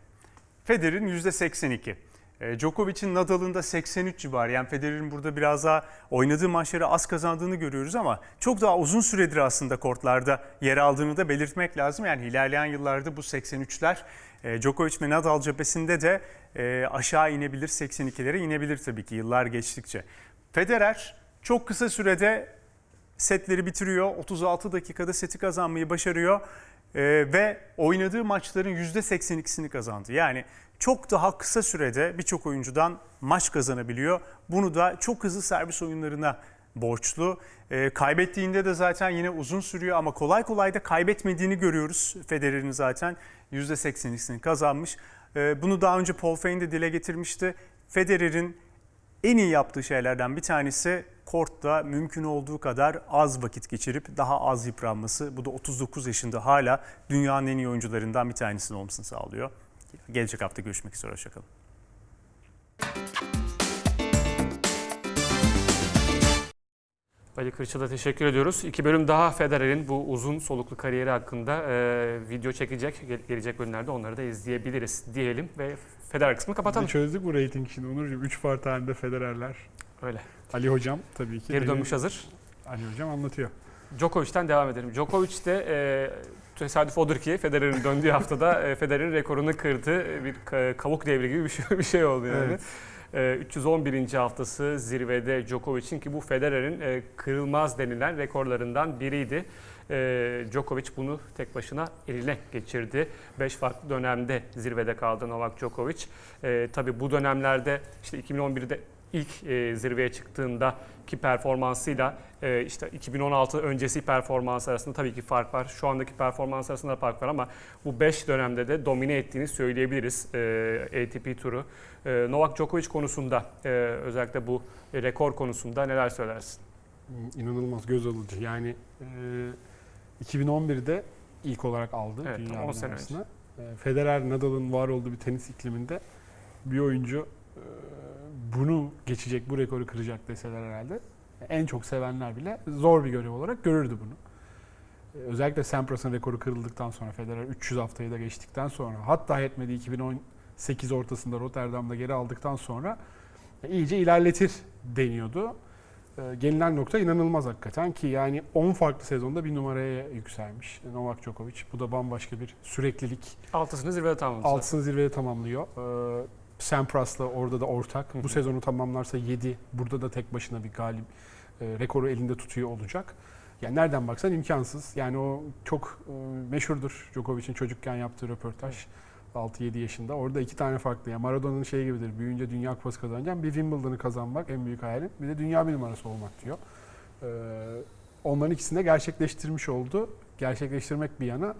C: Federer'in %82. E, Djokovic'in Nadal'ın da 83 civarı. Yani Federer'in burada biraz daha oynadığı maçları az kazandığını görüyoruz ama çok daha uzun süredir aslında kortlarda yer aldığını da belirtmek lazım. Yani ilerleyen yıllarda bu 83'ler e, Djokovic ve Nadal cephesinde de e, aşağı inebilir, 82'lere inebilir tabii ki yıllar geçtikçe. Federer çok kısa sürede setleri bitiriyor. 36 dakikada seti kazanmayı başarıyor. Ee, ve oynadığı maçların %82'sini kazandı. Yani çok daha kısa sürede birçok oyuncudan maç kazanabiliyor. Bunu da çok hızlı servis oyunlarına borçlu. Ee, kaybettiğinde de zaten yine uzun sürüyor ama kolay kolay da kaybetmediğini görüyoruz. Federer'in zaten %82'sini kazanmış. Ee, bunu daha önce Paul Fein de dile getirmişti. Federer'in en iyi yaptığı şeylerden bir tanesi kortta mümkün olduğu kadar az vakit geçirip daha az yıpranması. Bu da 39 yaşında hala dünyanın en iyi oyuncularından bir tanesinin olmasını sağlıyor. Gelecek hafta görüşmek üzere. Hoşçakalın.
A: Ali Kırçıl'a teşekkür ediyoruz. İki bölüm daha Federer'in bu uzun soluklu kariyeri hakkında e, video çekecek. Gel- gelecek bölümlerde onları da izleyebiliriz diyelim ve Federer kısmını kapatalım.
B: Çözdük bu rating şimdi Onurcuğum. 3 part halinde Federer'ler.
A: Öyle.
B: Ali Hocam tabii ki.
A: Geri dönmüş hazır.
B: Ali Hocam anlatıyor.
A: Djokovic'ten devam edelim. Djokovic de e, tesadüf odur ki Federer'in döndüğü haftada e, Federer'in rekorunu kırdı. Bir ka- kavuk devri gibi bir şey, bir şey oldu yani.
B: Evet.
A: E, 311. haftası zirvede Djokovic'in ki bu Federer'in e, kırılmaz denilen rekorlarından biriydi. E, Djokovic bunu tek başına eline geçirdi. 5 farklı dönemde zirvede kaldı Novak Djokovic. E, tabii bu dönemlerde işte 2011'de ilk e, zirveye çıktığında ki performansıyla e, işte 2016 öncesi performans arasında tabii ki fark var. Şu andaki performans arasında da fark var ama bu 5 dönemde de domine ettiğini söyleyebiliriz e, ATP turu. E, Novak Djokovic konusunda e, özellikle bu rekor konusunda neler söylersin?
B: Hmm, İnanılmaz göz alıcı. Yani e, 2011'de ilk olarak aldı
A: Evet,
B: dünya
A: tam on sene
B: numarasını. E, Federer, Nadal'ın var olduğu bir tenis ikliminde bir oyuncu e, bunu geçecek, bu rekoru kıracak deseler herhalde en çok sevenler bile zor bir görev olarak görürdü bunu. E, Özellikle Sampras'ın rekoru kırıldıktan sonra Federer 300 haftayı da geçtikten sonra hatta yetmedi 2018 ortasında Rotterdam'da geri aldıktan sonra e, iyice ilerletir deniyordu. E, Gelinen nokta inanılmaz hakikaten ki yani 10 farklı sezonda bir numaraya yükselmiş Novak Djokovic. Bu da bambaşka bir süreklilik.
A: Altısını zirvede tamamladı.
B: Altısını zirvede tamamlıyor. Sampras'la orada da ortak. Bu sezonu tamamlarsa 7. Burada da tek başına bir galip e, rekoru elinde tutuyor olacak. Yani nereden baksan imkansız. Yani o çok e, meşhurdur Djokovic'in çocukken yaptığı röportaj. 6-7 yaşında. Orada iki tane farklı. Yani Maradona'nın şeyi gibidir. Büyüyünce Dünya Kupası kazanacağım. Bir Wimbledon'ı kazanmak en büyük hayalim. Bir de dünya bir numarası olmak diyor. Ee, onların ikisini de gerçekleştirmiş oldu. Gerçekleştirmek bir yana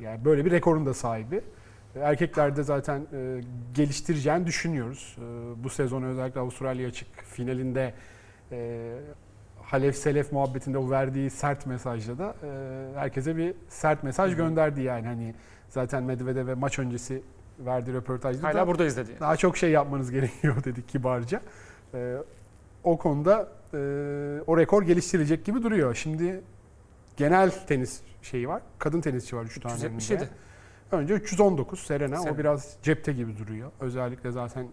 B: yani böyle bir rekorun da sahibi. Erkeklerde zaten e, geliştireceğini düşünüyoruz. E, bu sezon özellikle Avustralya açık finalinde e, Halef Selef muhabbetinde o verdiği sert mesajla da e, herkese bir sert mesaj gönderdi yani hani zaten Medvedev ve maç öncesi verdiği röportajda
A: Hala
B: da
A: burada izledi.
B: daha çok şey yapmanız gerekiyor dedik kibarca. E, o konuda e, o rekor geliştirilecek gibi duruyor. Şimdi genel tenis şeyi var. Kadın tenisçi var 3 tane.
A: 377.
B: Önce 319 Serena.
A: Serena.
B: O biraz cepte gibi duruyor. Özellikle zaten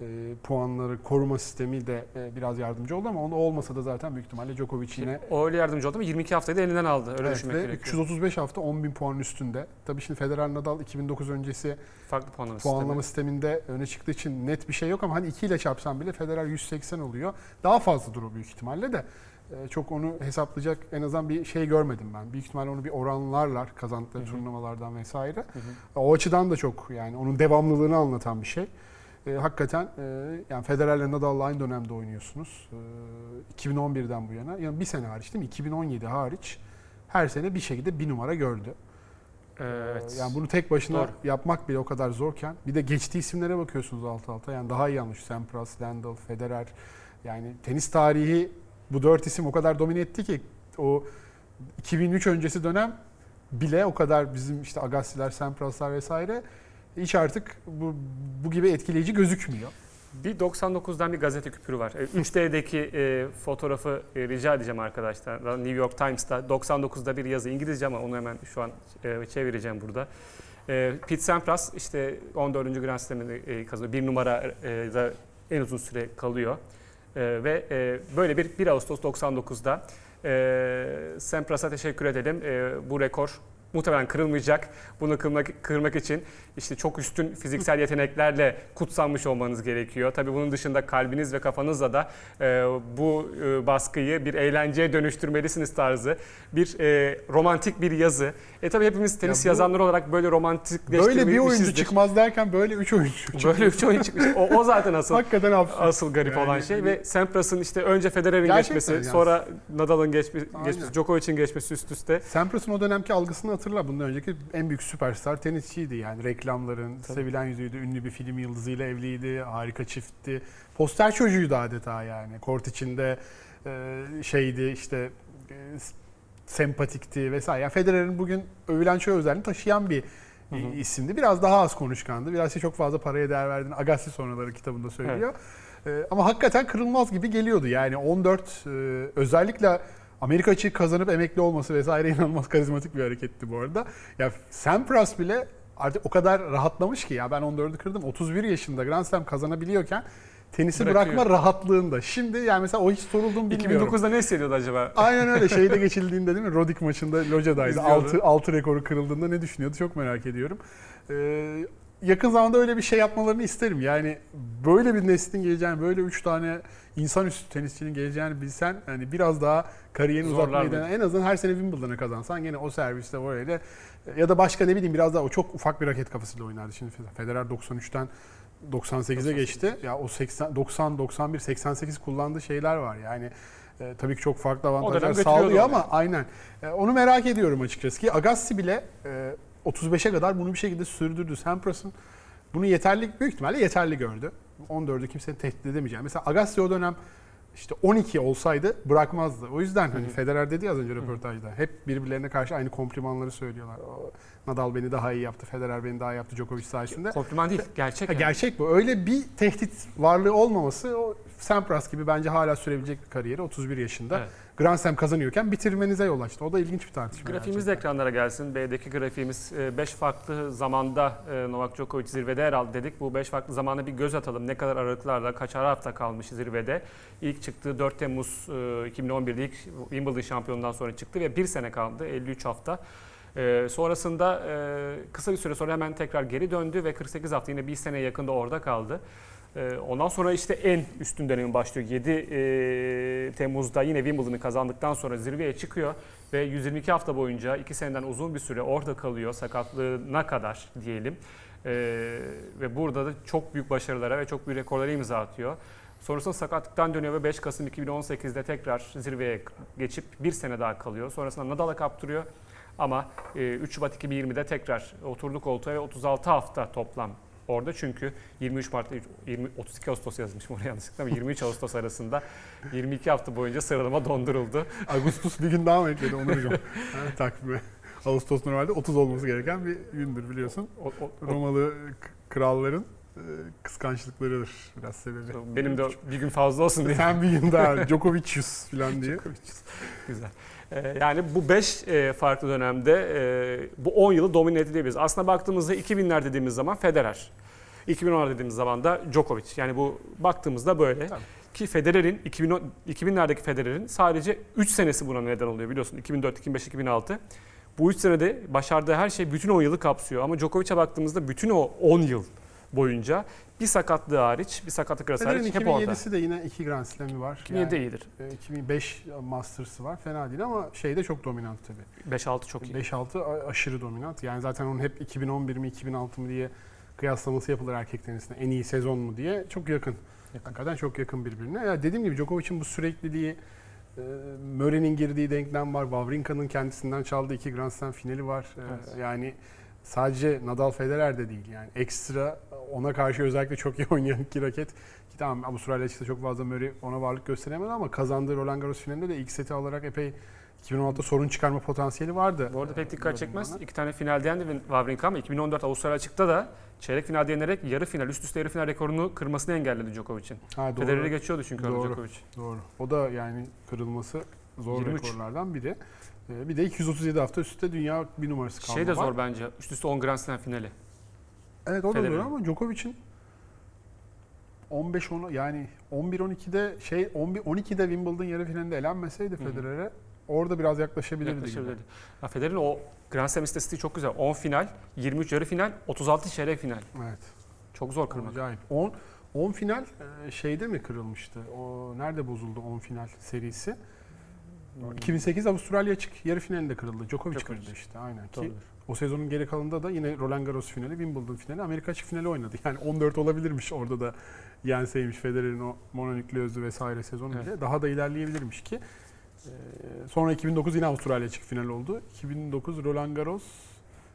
B: e, puanları koruma sistemi de e, biraz yardımcı oldu ama onu olmasa da zaten büyük ihtimalle Djokovic yine
A: O öyle yardımcı oldu ama 22 haftayı da elinden aldı. Öyle
B: Evet,
A: düşünmek gerekiyor.
B: 335 hafta 10 bin puanın üstünde. Tabii şimdi Federer Nadal 2009 öncesi
A: Farklı puanlama,
B: puanlama
A: sistemi.
B: sisteminde öne çıktığı için net bir şey yok ama hani 2 ile çarpsan bile Federer 180 oluyor. Daha fazladır o büyük ihtimalle de. E, Çok onu hesaplayacak en azından bir şey görmedim ben. Büyük ihtimalle onu bir oranlarlar kazandıkları turnuvalardan vesaire.
A: Hı hı.
B: O açıdan da çok yani onun devamlılığını anlatan bir şey. E, hakikaten e, yani Federer'le Nadal'la aynı dönemde oynuyorsunuz. E, 2011'den bu yana. Yani bir sene hariç değil mi? 2017 hariç her sene bir şekilde bir numara gördü.
A: Ee, Evet.
B: Yani bunu tek başına
A: Doğru.
B: yapmak bile o kadar zorken bir de geçtiği isimlere bakıyorsunuz alt alta. Yani daha iyi yanlış. Sampras, Landal, Federer. Yani tenis tarihi bu dört isim o kadar domine etti ki o 2003 öncesi dönem bile o kadar bizim işte Agassi'ler, Sampras'lar vesaire hiç artık bu, bu gibi etkileyici gözükmüyor.
A: Bir 99'dan bir gazete küpürü var. E, 3D'deki e, fotoğrafı e, rica edeceğim arkadaşlar. New York Times'ta 99'da bir yazı İngilizce ama onu hemen şu an e, çevireceğim burada. E, Pete Sampras işte 14. Grand Slam'ini e, kazanıyor. Bir numara e, en uzun süre kalıyor. E, ve e, böyle bir 1 Ağustos 99'da e, Sampras'a teşekkür edelim. E, bu rekor muhtemelen kırılmayacak. Bunu kırmak, kırmak için işte çok üstün fiziksel yeteneklerle kutsanmış olmanız gerekiyor. Tabii bunun dışında kalbiniz ve kafanızla da e, bu e, baskıyı bir eğlenceye dönüştürmelisiniz tarzı bir e, romantik bir yazı. E tabii hepimiz tenis
B: bu-
A: yazanlar olarak böyle romantikleştirmişizdir.
B: Böyle bir oyuncu çıkmaz derken böyle üç oyuncu çıkıyor.
A: Böyle üç oyuncu çıkmış. O, o zaten asıl
B: Hakikaten absürt.
A: asıl garip
B: Yani
A: olan şey
B: hani-
A: ve Sampras'ın işte önce Federer'in geçmesi,
B: yani.
A: sonra Nadal'ın geçme,
B: Aynen.
A: geçmesi, Djokovic'in geçmesi üst üste.
B: Sampras'ın o dönemki algısını hatırlar. Bundan önceki en büyük süperstar tenisçiydi yani. Reklamların,
A: Tabii.
B: sevilen yüzüydü, ünlü bir film yıldızıyla evliydi, harika çiftti. Poster çocuğuydu adeta yani. Kort içinde e, şeydi işte e, sempatikti vesaire. Yani Federer'in bugün övülen çoğu özelliğini taşıyan bir
A: Hı hı.
B: isimdi. Biraz daha az konuşkandı. Biraz çok fazla paraya değer verdiğini Agassi sonraları kitabında söylüyor. Ee, ama hakikaten kırılmaz gibi geliyordu. Yani 14 e, özellikle Amerika açığı kazanıp emekli olması vesaire inanılmaz karizmatik bir hareketti bu arada. Ya Sampras bile artık o kadar rahatlamış ki ya ben 14'ü kırdım 31 yaşında Grand Slam kazanabiliyorken tenisi
A: Bırakıyor.
B: bırakma rahatlığında. Şimdi yani mesela o hiç sorulduğunu bilmiyorum.
A: 2009'da ne hissediyordu acaba?
B: Aynen öyle. Şeyde geçildiğinde değil mi? Rodik maçında.
A: İzliyordu.
B: 6, 6 rekoru kırıldığında ne düşünüyordu? Çok merak ediyorum. Ee, yakın zamanda öyle bir şey yapmalarını isterim. Yani böyle bir neslin geleceğini, böyle 3 tane insanüstü tenisçinin geleceğini bilsen hani biraz daha kariyerini uzatmayı denen en azından her sene Wimbledon'a kazansan gene o serviste orayla ya da başka ne bileyim biraz daha o çok ufak bir raket kafasıyla oynardı. Şimdi Federer 93'ten 98'e geçti. Ya o 80 90 91 88 kullandığı şeyler var. Yani e, tabii ki çok farklı avantajlar sağlıyor ama aynen. E, onu merak ediyorum açıkçası ki Agassi bile e, 35'e kadar bunu bir şekilde sürdürdü. Sampras'ın bunu yeterli büyük ihtimalle yeterli gördü. 14'ü kimsenin tehdit edemeyeceği. Mesela Agassi o dönem işte 12 olsaydı bırakmazdı. O yüzden hani Federer dedi ya az önce röportajda. Hep birbirlerine karşı aynı komplimanları söylüyorlar. Nadal beni daha iyi yaptı, Federer beni daha iyi yaptı Djokovic sayesinde.
A: Kompliman değil, gerçek.
B: Ha,
A: yani.
B: gerçek bu. Öyle bir tehdit varlığı olmaması o Sampras gibi bence hala sürebilecek bir kariyeri 31 yaşında.
A: Evet.
B: Grand Slam kazanıyorken bitirmenize yol açtı. O da ilginç bir tartışma.
A: Grafiğimiz de ekranlara gelsin. B'deki grafiğimiz 5 farklı zamanda e, Novak Djokovic zirvede yer aldı dedik. Bu 5 farklı zamana bir göz atalım. Ne kadar aralıklarla, kaçar hafta kalmış zirvede. İlk çıktığı 4 Temmuz e, 2011'de ilk Wimbledon şampiyonundan sonra çıktı ve bir sene kaldı. 53 hafta. E, sonrasında e, kısa bir süre sonra hemen tekrar geri döndü ve 48 hafta yine bir sene yakında orada kaldı. E, ondan sonra işte en üstün dönemi başlıyor. 7 e, Temmuz'da yine Wimbledon'ı kazandıktan sonra zirveye çıkıyor ve 122 hafta boyunca 2 seneden uzun bir süre orada kalıyor sakatlığına kadar diyelim. E, ve burada da çok büyük başarılara ve çok büyük rekorlara imza atıyor. Sonrasında sakatlıktan dönüyor ve 5 Kasım 2018'de tekrar zirveye geçip bir sene daha kalıyor. Sonrasında Nadal'a kaptırıyor. Ama e, 3 Şubat 2020'de tekrar oturdu koltuğa ve 36 hafta toplam orada çünkü 23 Mart 20 32 Ağustos yazmışım oraya yanlışlıkla ama 23 Ağustos arasında 22 hafta boyunca sıralama donduruldu.
B: Ağustos bir gün daha mı ekledi Onurcuğum? ha, takvime. Ağustos normalde 30 olması gereken bir gündür biliyorsun.
A: O- o- o-
B: Romalı kralların e, kıskançlıklarıdır biraz sebebi.
A: benim de bir gün fazla olsun diye.
B: Sen bir gün daha Djokovic'yüz falan diye.
A: Güzel. Ee, Yani bu 5 farklı dönemde e, bu 10 yılı domine etti diyebiliriz. Aslında baktığımızda 2000'ler dediğimiz zaman Federer. 2010'lar dediğimiz zaman da Djokovic. Yani bu baktığımızda böyle.
B: Tabii.
A: Ki Federer'in 2010 2000'lerdeki Federer'in sadece 3 senesi buna neden oluyor biliyorsun. 2004, 2005, 2006. Bu 3 senede başardığı her şey bütün 10 yılı kapsıyor. Ama Djokovic'e baktığımızda bütün o 10 yıl boyunca bir sakatlığı hariç, bir sakatlık arası
B: Federer'in
A: hariç hep orada.
B: 2007'si de yine iki Grand Slam'i var.
A: 2007 iyidir.
B: e, 2005 Masters'ı var. Fena değil ama şeyde çok dominant tabii.
A: 5-6 çok iyi.
B: 5-6 a- aşırı dominant. Yani zaten onun hep 2011 mi 2006 mı diye kıyaslaması yapılır erkek tenisine. En iyi sezon mu diye. Çok yakın. Hakikaten çok yakın birbirine. Ya dediğim gibi Djokovic'in bu sürekliliği, e, Murray'nin girdiği denklem var. Wawrinka'nın kendisinden çaldığı iki Grand Slam finali var. E,
A: Evet.
B: Yani sadece Nadal Federer de değil yani. Ekstra ona karşı özellikle çok iyi oynayan iki raket. Ki tamam Avustralya açıkta çok fazla Murray ona varlık gösteremedi ama kazandığı Roland Garros finalinde de ilk seti alarak epey 2016'da sorun çıkarma potansiyeli vardı.
A: Bu arada pek dikkat çekmez. İki tane finalde yendi Wawrinka ama 2014 Avustralya açıkta da çeyrek finalde yenerek yarı final, üst üste yarı final rekorunu kırmasını engelledi Djokovic'in. Federer'i geçiyordu çünkü
B: Doğru.
A: Djokovic.
B: Doğru. O da yani kırılması zor
A: 23.
B: rekorlardan biri. Ee, Bir de 237 hafta üstte dünya bir numarası kalma
A: Şey de
B: var.
A: zor bence. Üst üste 10 Grand Slam finali.
B: Evet o da zor ama Djokovic'in 15 10 yani 11 12'de şey 11 12'de Wimbledon yarı finalinde elenmeseydi. Federer'e orada biraz yaklaşabilirdi. gibi.
A: Yaklaşabilirdi. Ya Federer'in o Grand Slam istatistiği çok güzel. 10 final, 23 yarı final, 36 çeyrek final.
B: Evet.
A: Çok zor kırmak.
B: Acayip. 10 10 final e, şeyde mi kırılmıştı? O nerede bozuldu 10 final serisi? 2008 Avustralya açık yarı finalinde kırıldı. Djokovic,
A: Djokovic.
B: kırdı işte aynen ki.
A: Doğrudur.
B: O sezonun geri kalanında da yine Roland Garros finali, Wimbledon finali, Amerika açık finali oynadı. Yani 14 olabilirmiş orada da yenseymiş Federer'in o mononükleozlu vesaire sezonu
A: Evet.
B: bile. Daha da ilerleyebilirmiş ki. Ee, sonra 2009 yine Avustralya açık final oldu. 2009 Roland Garros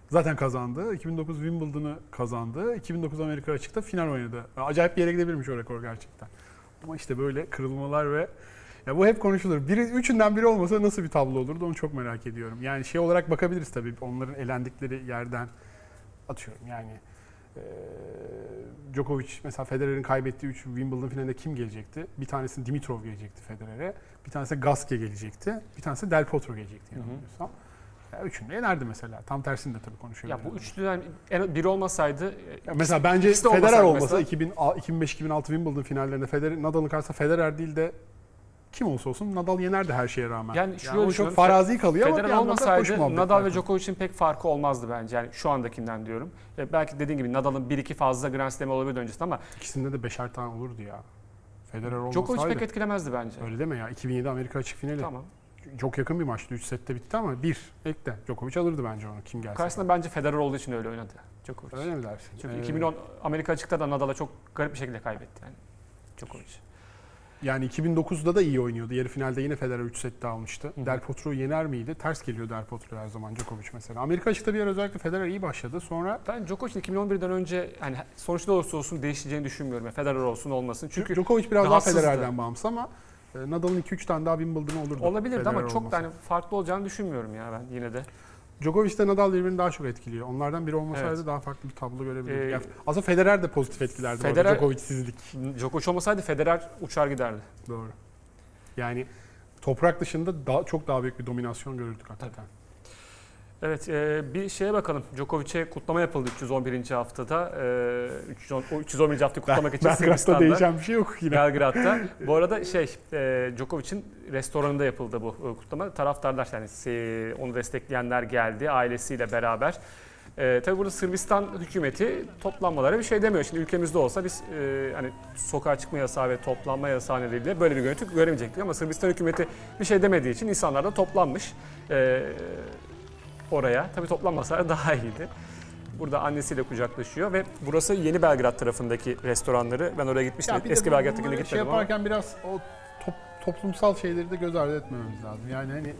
B: zaten kazandı. 2009 Wimbledon'ı kazandı. 2009 Amerika açıkta final oynadı. Acayip bir yere gidebilirmiş o rekor gerçekten. Ama işte böyle kırılmalar ve ya bu hep konuşulur. Biri, üçünden biri olmasa nasıl bir tablo olurdu onu çok merak ediyorum. Yani şey olarak bakabiliriz tabii onların elendikleri yerden atıyorum yani. Djokovic mesela Federer'in kaybettiği 3 Wimbledon finalinde kim gelecekti? Bir tanesi Dimitrov gelecekti Federer'e. Bir tanesi Gasquet gelecekti. Bir tanesi Del Potro gelecekti yanılmıyorsam. Ya üçünü yenerdi mesela. Tam tersini de tabii konuşuyoruz.
A: Ya bu üçlüden en- biri olmasaydı
B: Ya mesela bence
A: ikisi de
B: Federer
A: olmasaydı
B: olmasa
A: mesela.
B: 2005-2006 Wimbledon finallerinde Federer, Nadal'ın karşısında Federer değil de kim olsa olsun Nadal yenerdi her şeye rağmen.
A: Yani şöyle
B: o çok farazi kalıyor ama bir
A: Federer
B: hoş
A: olmasaydı Nadal ve. Djokovic'in pek farkı olmazdı bence. Yani şu andakinden diyorum. E, belki dediğin gibi Nadal'ın 1-2 fazla Grand Slam olabilirdi öncesinde ama
B: İkisinde de beşer tane olurdu ya. Federer olmasaydı.
A: Djokovic pek etkilemezdi bence.
B: Öyle deme ya. 2007 Amerika açık finali.
A: Tamam.
B: Çok yakın bir maçtı. 3 sette bitti ama bir ekle. Djokovic alırdı bence onu kim gelse.
A: Karşısında bence Federer olduğu için öyle oynadı Djokovic.
B: Öyle mi dersin?
A: Çünkü
B: Ee,
A: 2010 Amerika açıkta da Nadal'a çok garip bir şekilde kaybetti yani Djokovic.
B: Yani 2009'da da iyi oynuyordu. Yarı finalde yine Federer 3 sette almıştı.
A: hı.
B: Del Potro'yu yener miydi? Ters geliyor Del Potro her zaman Djokovic mesela. Amerika açıkta bir yer özellikle Federer iyi başladı. Sonra
A: Ben Djokovic'in 2011'den önce hani sonuçta olursa olsun değişeceğini düşünmüyorum. Yani Federer olsun olmasın. Çünkü
B: Djokovic biraz daha. Federer'den bağımsız ama e, Nadal'ın 2-3 tane daha Wimbledon olurdu.
A: olabilirdi
B: Federer
A: ama çok da
B: olmasa.
A: hani farklı olacağını düşünmüyorum ya ben yine de.
B: Djokovic ile Nadal birbirini daha çok etkiliyor. Onlardan biri olmasaydı
A: Evet.
B: daha farklı bir tablo görebilirdik.
A: Ee,
B: Yani aslında Federer de pozitif etkilerdi.
A: Federer-
B: Federer... Djokovic'sizlik.
A: Djokovic olmasaydı Federer uçar giderdi.
B: Doğru. Yani toprak dışında daha çok daha büyük bir dominasyon görürdük hakikaten.
A: Evet e, bir şeye bakalım. Djokovic'e kutlama yapıldı 311. haftada. E, 310, o 311. haftayı kutlamak için
B: Belgrad'da değişen bir şey yok yine.
A: Belgrad'da. Bu arada şey, e, Djokovic'in restoranında yapıldı bu e, kutlama. Taraftarlar yani onu destekleyenler geldi ailesiyle beraber. E, tabii burada Sırbistan hükümeti toplanmalara bir şey demiyor. Şimdi ülkemizde olsa biz e, hani sokağa çıkma yasağı ve toplanma yasağı nedeniyle böyle bir görüntü göremeyecektik. Ama Sırbistan hükümeti bir şey demediği için insanlar da toplanmış e, oraya. Tabii toplanmasalar daha iyiydi. Burada annesiyle kucaklaşıyor ve burası Yeni Belgrad tarafındaki restoranları. Ben oraya gitmiştim.
B: Ya bir de
A: Eski
B: bunları
A: gitmedim
B: Şey
A: ama.
B: yaparken biraz o top- toplumsal şeyleri de göz ardı etmememiz lazım. Yani hani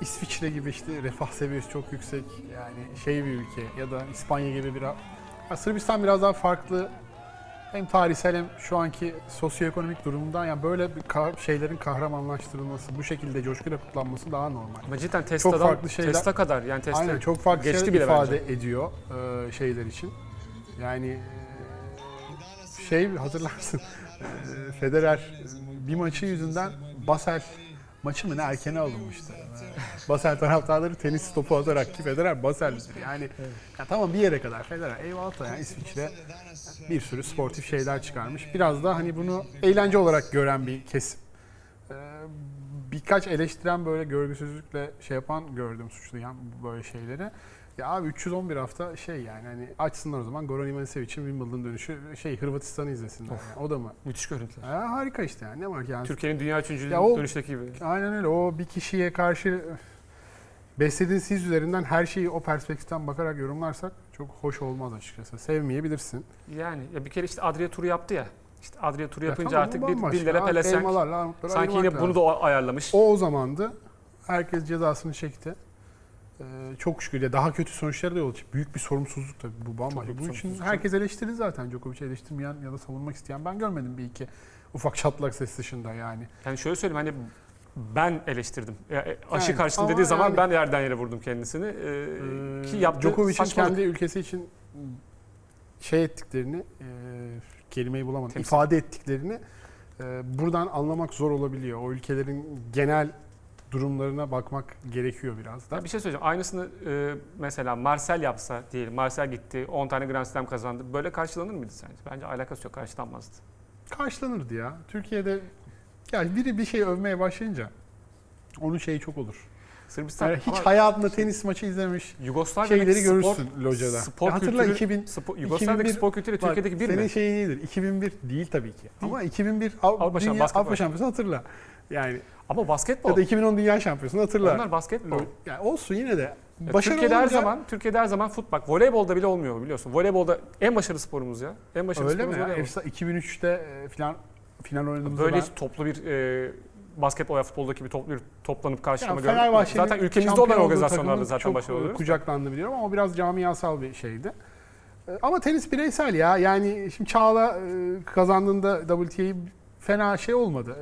B: İsviçre gibi işte refah seviyesi çok yüksek yani şey bir ülke ya da İspanya gibi biraz ya Sırbistan biraz daha farklı hem tarihsel hem şu anki sosyoekonomik durumundan yani böyle bir ka- şeylerin kahramanlaştırılması, bu şekilde coşkuyla kutlanması daha normal.
A: Ama cidden Tesla'dan
B: farklı şeyler-
A: Tesla kadar yani Tesla
B: Aynen çok farklı
A: geçti
B: şeyler
A: bile
B: ifade ediyor e, şeyler için. Yani e, şey hatırlarsın e, Federer bir maçı yüzünden Basel maçı mı ne erkene alınmıştı. Basel taraftarları tenis topu atarak ki Federer Basel'dir. Yani ya tamam bir yere kadar Federer eyvallah yani İsviçre bir sürü sportif şeyler çıkarmış. Biraz da hani bunu eğlence olarak gören bir kesim. E, birkaç eleştiren böyle görgüsüzlükle şey yapan gördüm suçlayan böyle şeyleri. Ya abi 311 hafta şey yani hani açsınlar o zaman Goran Ivanišević'in Wimbledon dönüşü şey Hırvatistan'ı izlesinler. Yani. O da mı?
A: müthiş görüntüler.
B: Ha, harika işte yani ne var ki yani.
A: Türkiye'nin dünya üçüncülüğü
B: Ya o-
A: dönüşteki gibi.
B: Aynen öyle o bir kişiye karşı beslediğin siz üzerinden her şeyi o perspektiften bakarak yorumlarsak çok hoş olmaz açıkçası. Sevmeyebilirsin.
A: Yani ya bir kere işte Adria turu yaptı ya. İşte Adria turu
B: Ya
A: yapınca
B: tamam,
A: artık bir dillere
B: Artık
A: pelesenk. Sanki yine bunu
B: lazım.
A: da o ayarlamış.
B: O o zamandı. Herkes cezasını çekti. Ee, çok şükür ya daha kötü sonuçlara da yol açık. Büyük bir sorumsuzluk tabii bu bambaşka. Bunun için herkes eleştirdi zaten. Djokovic'i eleştirmeyen ya da savunmak isteyen ben görmedim bir iki ufak çatlak ses dışında yani.
A: Yani şöyle söyleyeyim hani ben eleştirdim. Ya, e, aşı
B: Yani,
A: karşısında dediği zaman
B: yani-
A: ben yerden yere vurdum kendisini. Ee,
B: Ee,
A: ki yaptığı
B: Djokovic'in kendi ülkesi için şey ettiklerini, e, kelimeyi bulamadım,
A: Temsil.
B: ifade ettiklerini e, buradan anlamak zor olabiliyor. O ülkelerin genel durumlarına bakmak gerekiyor biraz da.
A: Ya bir şey söyleyeceğim. Aynısını e, mesela Marcel yapsa diyelim. Marcel gitti 10 tane Grand Slam kazandı. Böyle karşılanır mıydı sence? Bence alakası yok. Karşılanmazdı.
B: karşılanırdı ya. Türkiye'de ya biri bir şey övmeye başlayınca onun şeyi çok olur.
A: Sırbistan
B: Yani hiç
A: ama
B: hayatında tenis maçı izlemiş
A: Yugoslavya
B: şeyleri
A: spor-
B: görürsün locada.
A: Spor
B: Ya hatırla
A: kültürü,
B: 2000
A: spor, Yugoslavya'daki
B: 2001
A: spor kültürü
B: Bak,
A: Türkiye'deki bir
B: senin
A: mi?
B: şeyin iyidir. 2001 değil tabii ki. Ama 2001 Av-
A: Avrupa
B: Dünya. Avrupa Şampiyonası hatırla. Yani
A: Ama basketbol.
B: ya da 2010 Dünya Şampiyonası'nı hatırla.
A: Onlar basketbol.
B: Yani olsun yine de.
A: Ya
B: Başarı
A: Türkiye'de her
B: olunca-
A: zaman Türkiye'de her zaman futbol. Voleybolda bile olmuyor biliyorsun. Voleybolda en başarılı sporumuz ya. En başarılı
B: öyle mi?
A: sporumuz
B: Ya?
A: voleybol.
B: Efsa 2003'te e, final oynadığımızda
A: Böyle
B: ben
A: toplu bir e, basketbol veya futboldaki bir toplu toplanıp karşılama
B: Yani
A: görmek. Zaten ülkemizde olan organizasyonlarda zaten
B: çok
A: başarılı oluyoruz.
B: kucaklandı biliyorum ama o biraz camiasal bir şeydi. E, Ama tenis bireysel ya. Yani şimdi Çağla e, kazandığında WTA'yı fena şey olmadı.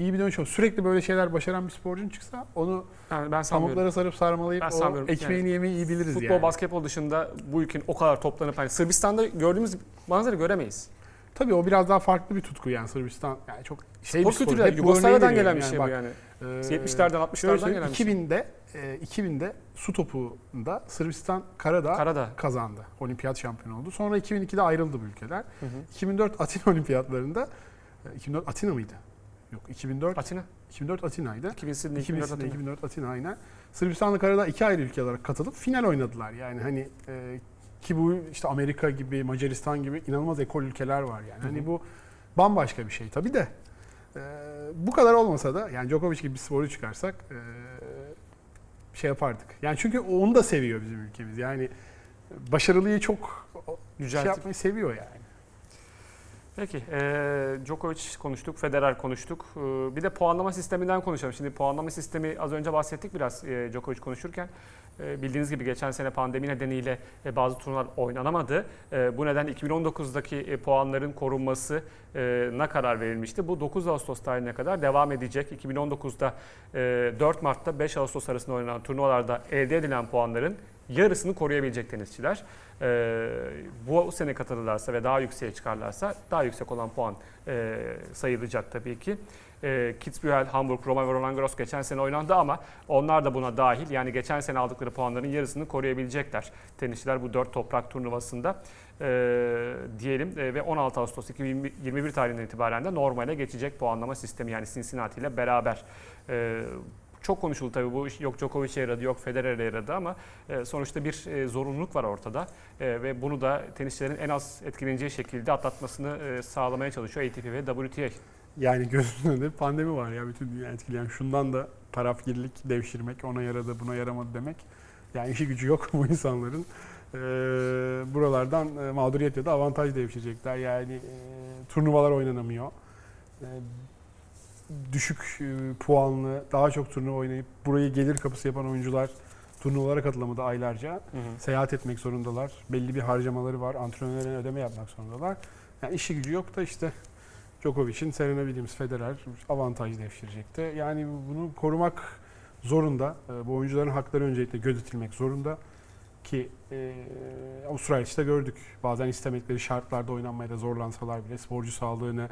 B: E, İyi bir dönüş oldu. Sürekli böyle şeyler başaran bir sporcun çıksa onu
A: Yani ben
B: pamuklara sarıp sarmalayıp
A: Ben
B: o ekmeğini yemeyi iyi biliriz
A: Futbol,
B: yani.
A: basketbol dışında bu ülkenin o kadar toplanıp hani Sırbistan'da gördüğümüz manzara göremeyiz.
B: Tabii o biraz daha farklı bir tutku yani Sırbistan. Yani çok şey
A: Spor kültürü
B: bu
A: Yugoslavya'dan
B: örneği
A: gelen bir şey bu yani.
B: Ee,
A: 70'lerden
B: şöyle
A: 60'lardan
B: söyleyeyim,
A: gelen bir şey.
B: 2000'de e, 2000'de su topunda Sırbistan Karadağ
A: Karada.
B: kazandı. Olimpiyat şampiyonu oldu. Sonra 2002'de ayrıldı bu ülkeler.
A: Hı hı.
B: 2004 Atina Olimpiyatlarında e, 2004 Atina mıydı? Yok 2004
A: Atina.
B: 2004 Atina'ydı.
A: 2000 Sydney,
B: 2000
A: 2004
B: Sydney,
A: Atina.
B: 2004 Atina aynen. Sırbistan'la Karadağ iki ayrı ülke olarak katılıp final oynadılar. Yani hani e, ki bu işte Amerika gibi, Macaristan gibi inanılmaz ekol ülkeler var yani.
A: Hı
B: Hani bu bambaşka bir şey tabii de. e, bu kadar olmasa da yani Djokovic gibi bir sporu çıkarsak e, şey yapardık. Yani çünkü onu da seviyor bizim ülkemiz. Yani başarılıyı çok şey
A: Yüceltip.
B: yapmayı seviyor yani.
A: Peki, e, Djokovic konuştuk, Federer konuştuk. E, bir de puanlama sisteminden konuşalım. Şimdi puanlama sistemi az önce bahsettik biraz e, Djokovic konuşurken. E, bildiğiniz gibi geçen sene pandemi nedeniyle e, bazı turnuvalar oynanamadı. E, bu neden 2019'daki e, puanların korunması e, na karar verilmişti. Bu 9 Ağustos tarihine kadar devam edecek. 2019'da e, 4 Mart'ta 5 Ağustos arasında oynanan turnuvalarda elde edilen puanların yarısını koruyabilecek tenisçiler. Bu sene katılırlarsa ve daha yükseğe çıkarlarsa daha yüksek olan puan sayılacak tabii ki. E, Kitzbühel, Hamburg, Roma ve Roland Garros geçen sene oynandı ama onlar da buna dahil. Yani geçen sene aldıkları puanların yarısını koruyabilecekler tenisçiler bu dört toprak turnuvasında e, diyelim. E, ve 16 Ağustos 2021 tarihinden itibaren de normale geçecek puanlama sistemi yani Cincinnati ile beraber. E, çok konuşuldu tabii bu iş yok Djokovic'e yaradı yok Federer'e yaradı ama e, sonuçta bir e, zorunluluk var ortada E, ve bunu da tenisçilerin en az etkileneceği şekilde atlatmasını e, sağlamaya çalışıyor ATP ve WTA.
B: Yani gözünün önünde pandemi var ya bütün dünya etkileyen. Şundan da tarafgirlik devşirmek, ona yaradı buna yaramadı demek. Yani işi gücü yok bu insanların. Ee, buralardan e, mağduriyet ya da avantaj devşirecekler. Yani e, turnuvalar oynanamıyor. E, düşük e, puanlı, daha çok turnuva oynayıp burayı gelir kapısı yapan oyuncular turnuvalara katılamadı aylarca. Seyahat etmek zorundalar. Belli bir harcamaları var. Antrenörlerine ödeme yapmak zorundalar. Yani işi gücü yok da işte Djokovic'in, Serena Williams, Federer avantaj devşirecekti. Yani bunu korumak zorunda. Ee, Bu oyuncuların hakları öncelikle gözetilmek zorunda. Ki e, Avustralya işte gördük. Bazen istemekleri şartlarda oynanmaya da zorlansalar bile sporcu sağlığını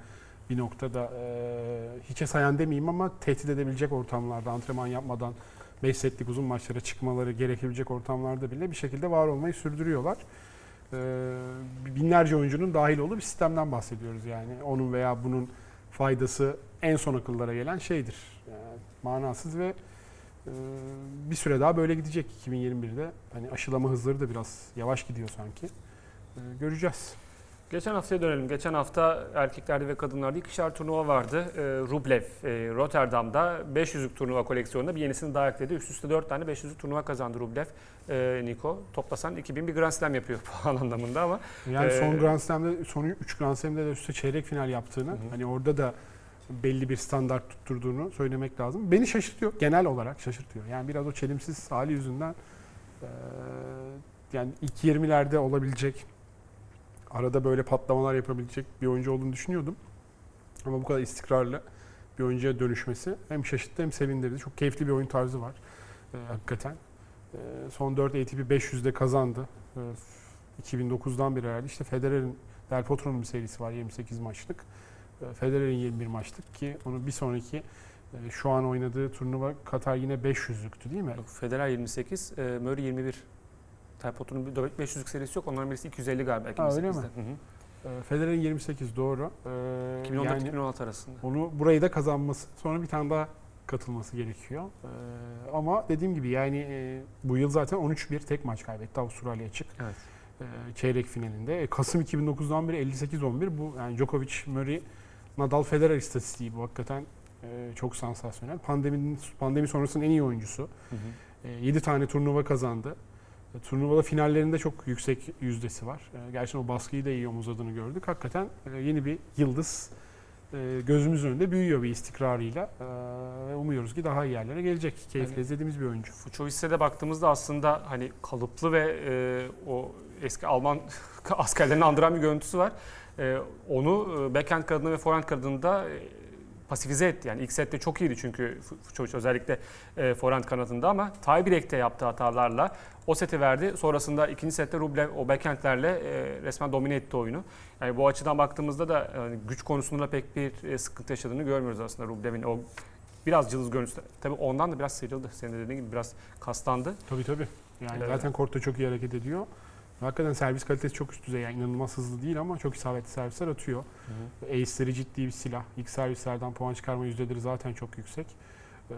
B: bir noktada e, hiçe sayan demeyeyim ama tehdit edebilecek ortamlarda antrenman yapmadan 5 setlik uzun maçlara çıkmaları gerekebilecek ortamlarda bile bir şekilde var olmayı sürdürüyorlar. Ee, binlerce oyuncunun dahil olduğu bir sistemden bahsediyoruz yani. Onun veya bunun faydası en son akıllara gelen şeydir. Yani manasız ve e, bir süre daha böyle gidecek 2021'de. Hani aşılama hızları da biraz yavaş gidiyor sanki. Ee, göreceğiz.
A: Geçen haftaya dönelim. Geçen hafta erkeklerde ve kadınlarda ikişer turnuva vardı. Ee, Rublev, e, Rotterdam'da 500'lük turnuva koleksiyonunda bir yenisini daha ekledi. Üst üste 4 tane 500'lük turnuva kazandı Rublev. Ee, Niko toplasan 2000 bir Grand Slam yapıyor puan anlamında ama
B: Yani
A: Ee,
B: son Grand Slam'de, son 3 Grand Slam'de de üstte çeyrek final yaptığını,
A: Hı
B: hani orada da belli bir standart tutturduğunu söylemek lazım. Beni şaşırtıyor, genel olarak şaşırtıyor. Yani biraz o çelimsiz hali yüzünden eee, yani ilk 20'lerde olabilecek, arada böyle patlamalar yapabilecek bir oyuncu olduğunu düşünüyordum. Ama bu kadar istikrarlı bir oyuncuya dönüşmesi hem şaşırttı hem sevindirdi. Çok keyifli bir oyun tarzı var eee, hakikaten. Eee, son 4 ATP 500'de kazandı. Eee, 2009'dan beri herhalde. İşte Federer'in Del Potro'nun bir serisi var 28 maçlık. Eee, Federer'in 21 maçlık ki onun bir sonraki eee, şu an oynadığı turnuva Katar yine 500'lüktü değil mi?
A: Federer 28, e, Murray 21. Taypot'un bir 500'lük serisi yok. Onların birisi 250 galiba.
B: Ha, öyle
A: 2008'de.
B: mi?
A: Hı hı.
B: Eee, Federer'in 28 doğru. Eee,
A: 2014-2016
B: yani
A: arasında.
B: onu burayı da kazanması sonra bir tane daha katılması gerekiyor. Eee, ama dediğim gibi yani eee, bu yıl zaten 13-1 tek maç kaybetti Avustralya açık.
A: Evet.
B: Çeyrek finalinde. E, Kasım 2009'dan beri 58-11 bu yani Djokovic, Murray, Nadal, Federer istatistiği bu hakikaten eee, çok sansasyonel. Pandeminin pandemi sonrasının en iyi oyuncusu.
A: Hı hı.
B: 7 tane turnuva kazandı. E, Turnuvada finallerinde çok yüksek yüzdesi var. E, Gerçekten o baskıyı da iyi omuzladığını gördük. Hakikaten e, yeni bir yıldız gözümüzün önünde büyüyor bir istikrarıyla. Ve umuyoruz ki daha iyi yerlere gelecek. Keyifle
A: Yani-
B: izlediğimiz bir oyuncu.
A: Fuçoviç'e de baktığımızda aslında hani kalıplı ve e, o eski Alman askerlerini andıran bir görüntüsü var. E, onu backhand kadını ve forehand kadında pasifize etti. Yani ilk sette çok iyiydi çünkü Fu- Fuçoviç özellikle e, forehand kanatında ama tiebreak'te yaptığı hatalarla o seti verdi. Sonrasında ikinci sette Rublev o backhandlerle e, resmen domine etti oyunu. Yani bu açıdan baktığımızda da yani güç konusunda da pek bir e, sıkıntı yaşadığını görmüyoruz aslında Rublev'in o biraz cılız görüntüsü. Tabii ondan da biraz sıyrıldı. Senin de dediğin gibi biraz kaslandı.
B: Tabii tabii. Yani
A: Evet.
B: zaten kortta çok iyi hareket ediyor. Hakikaten servis kalitesi çok üst düzey. Yani inanılmaz hızlı değil ama çok isabetli servisler atıyor. Ace'leri ciddi bir silah. İlk servislerden puan çıkarma yüzdeleri zaten çok yüksek. Ee,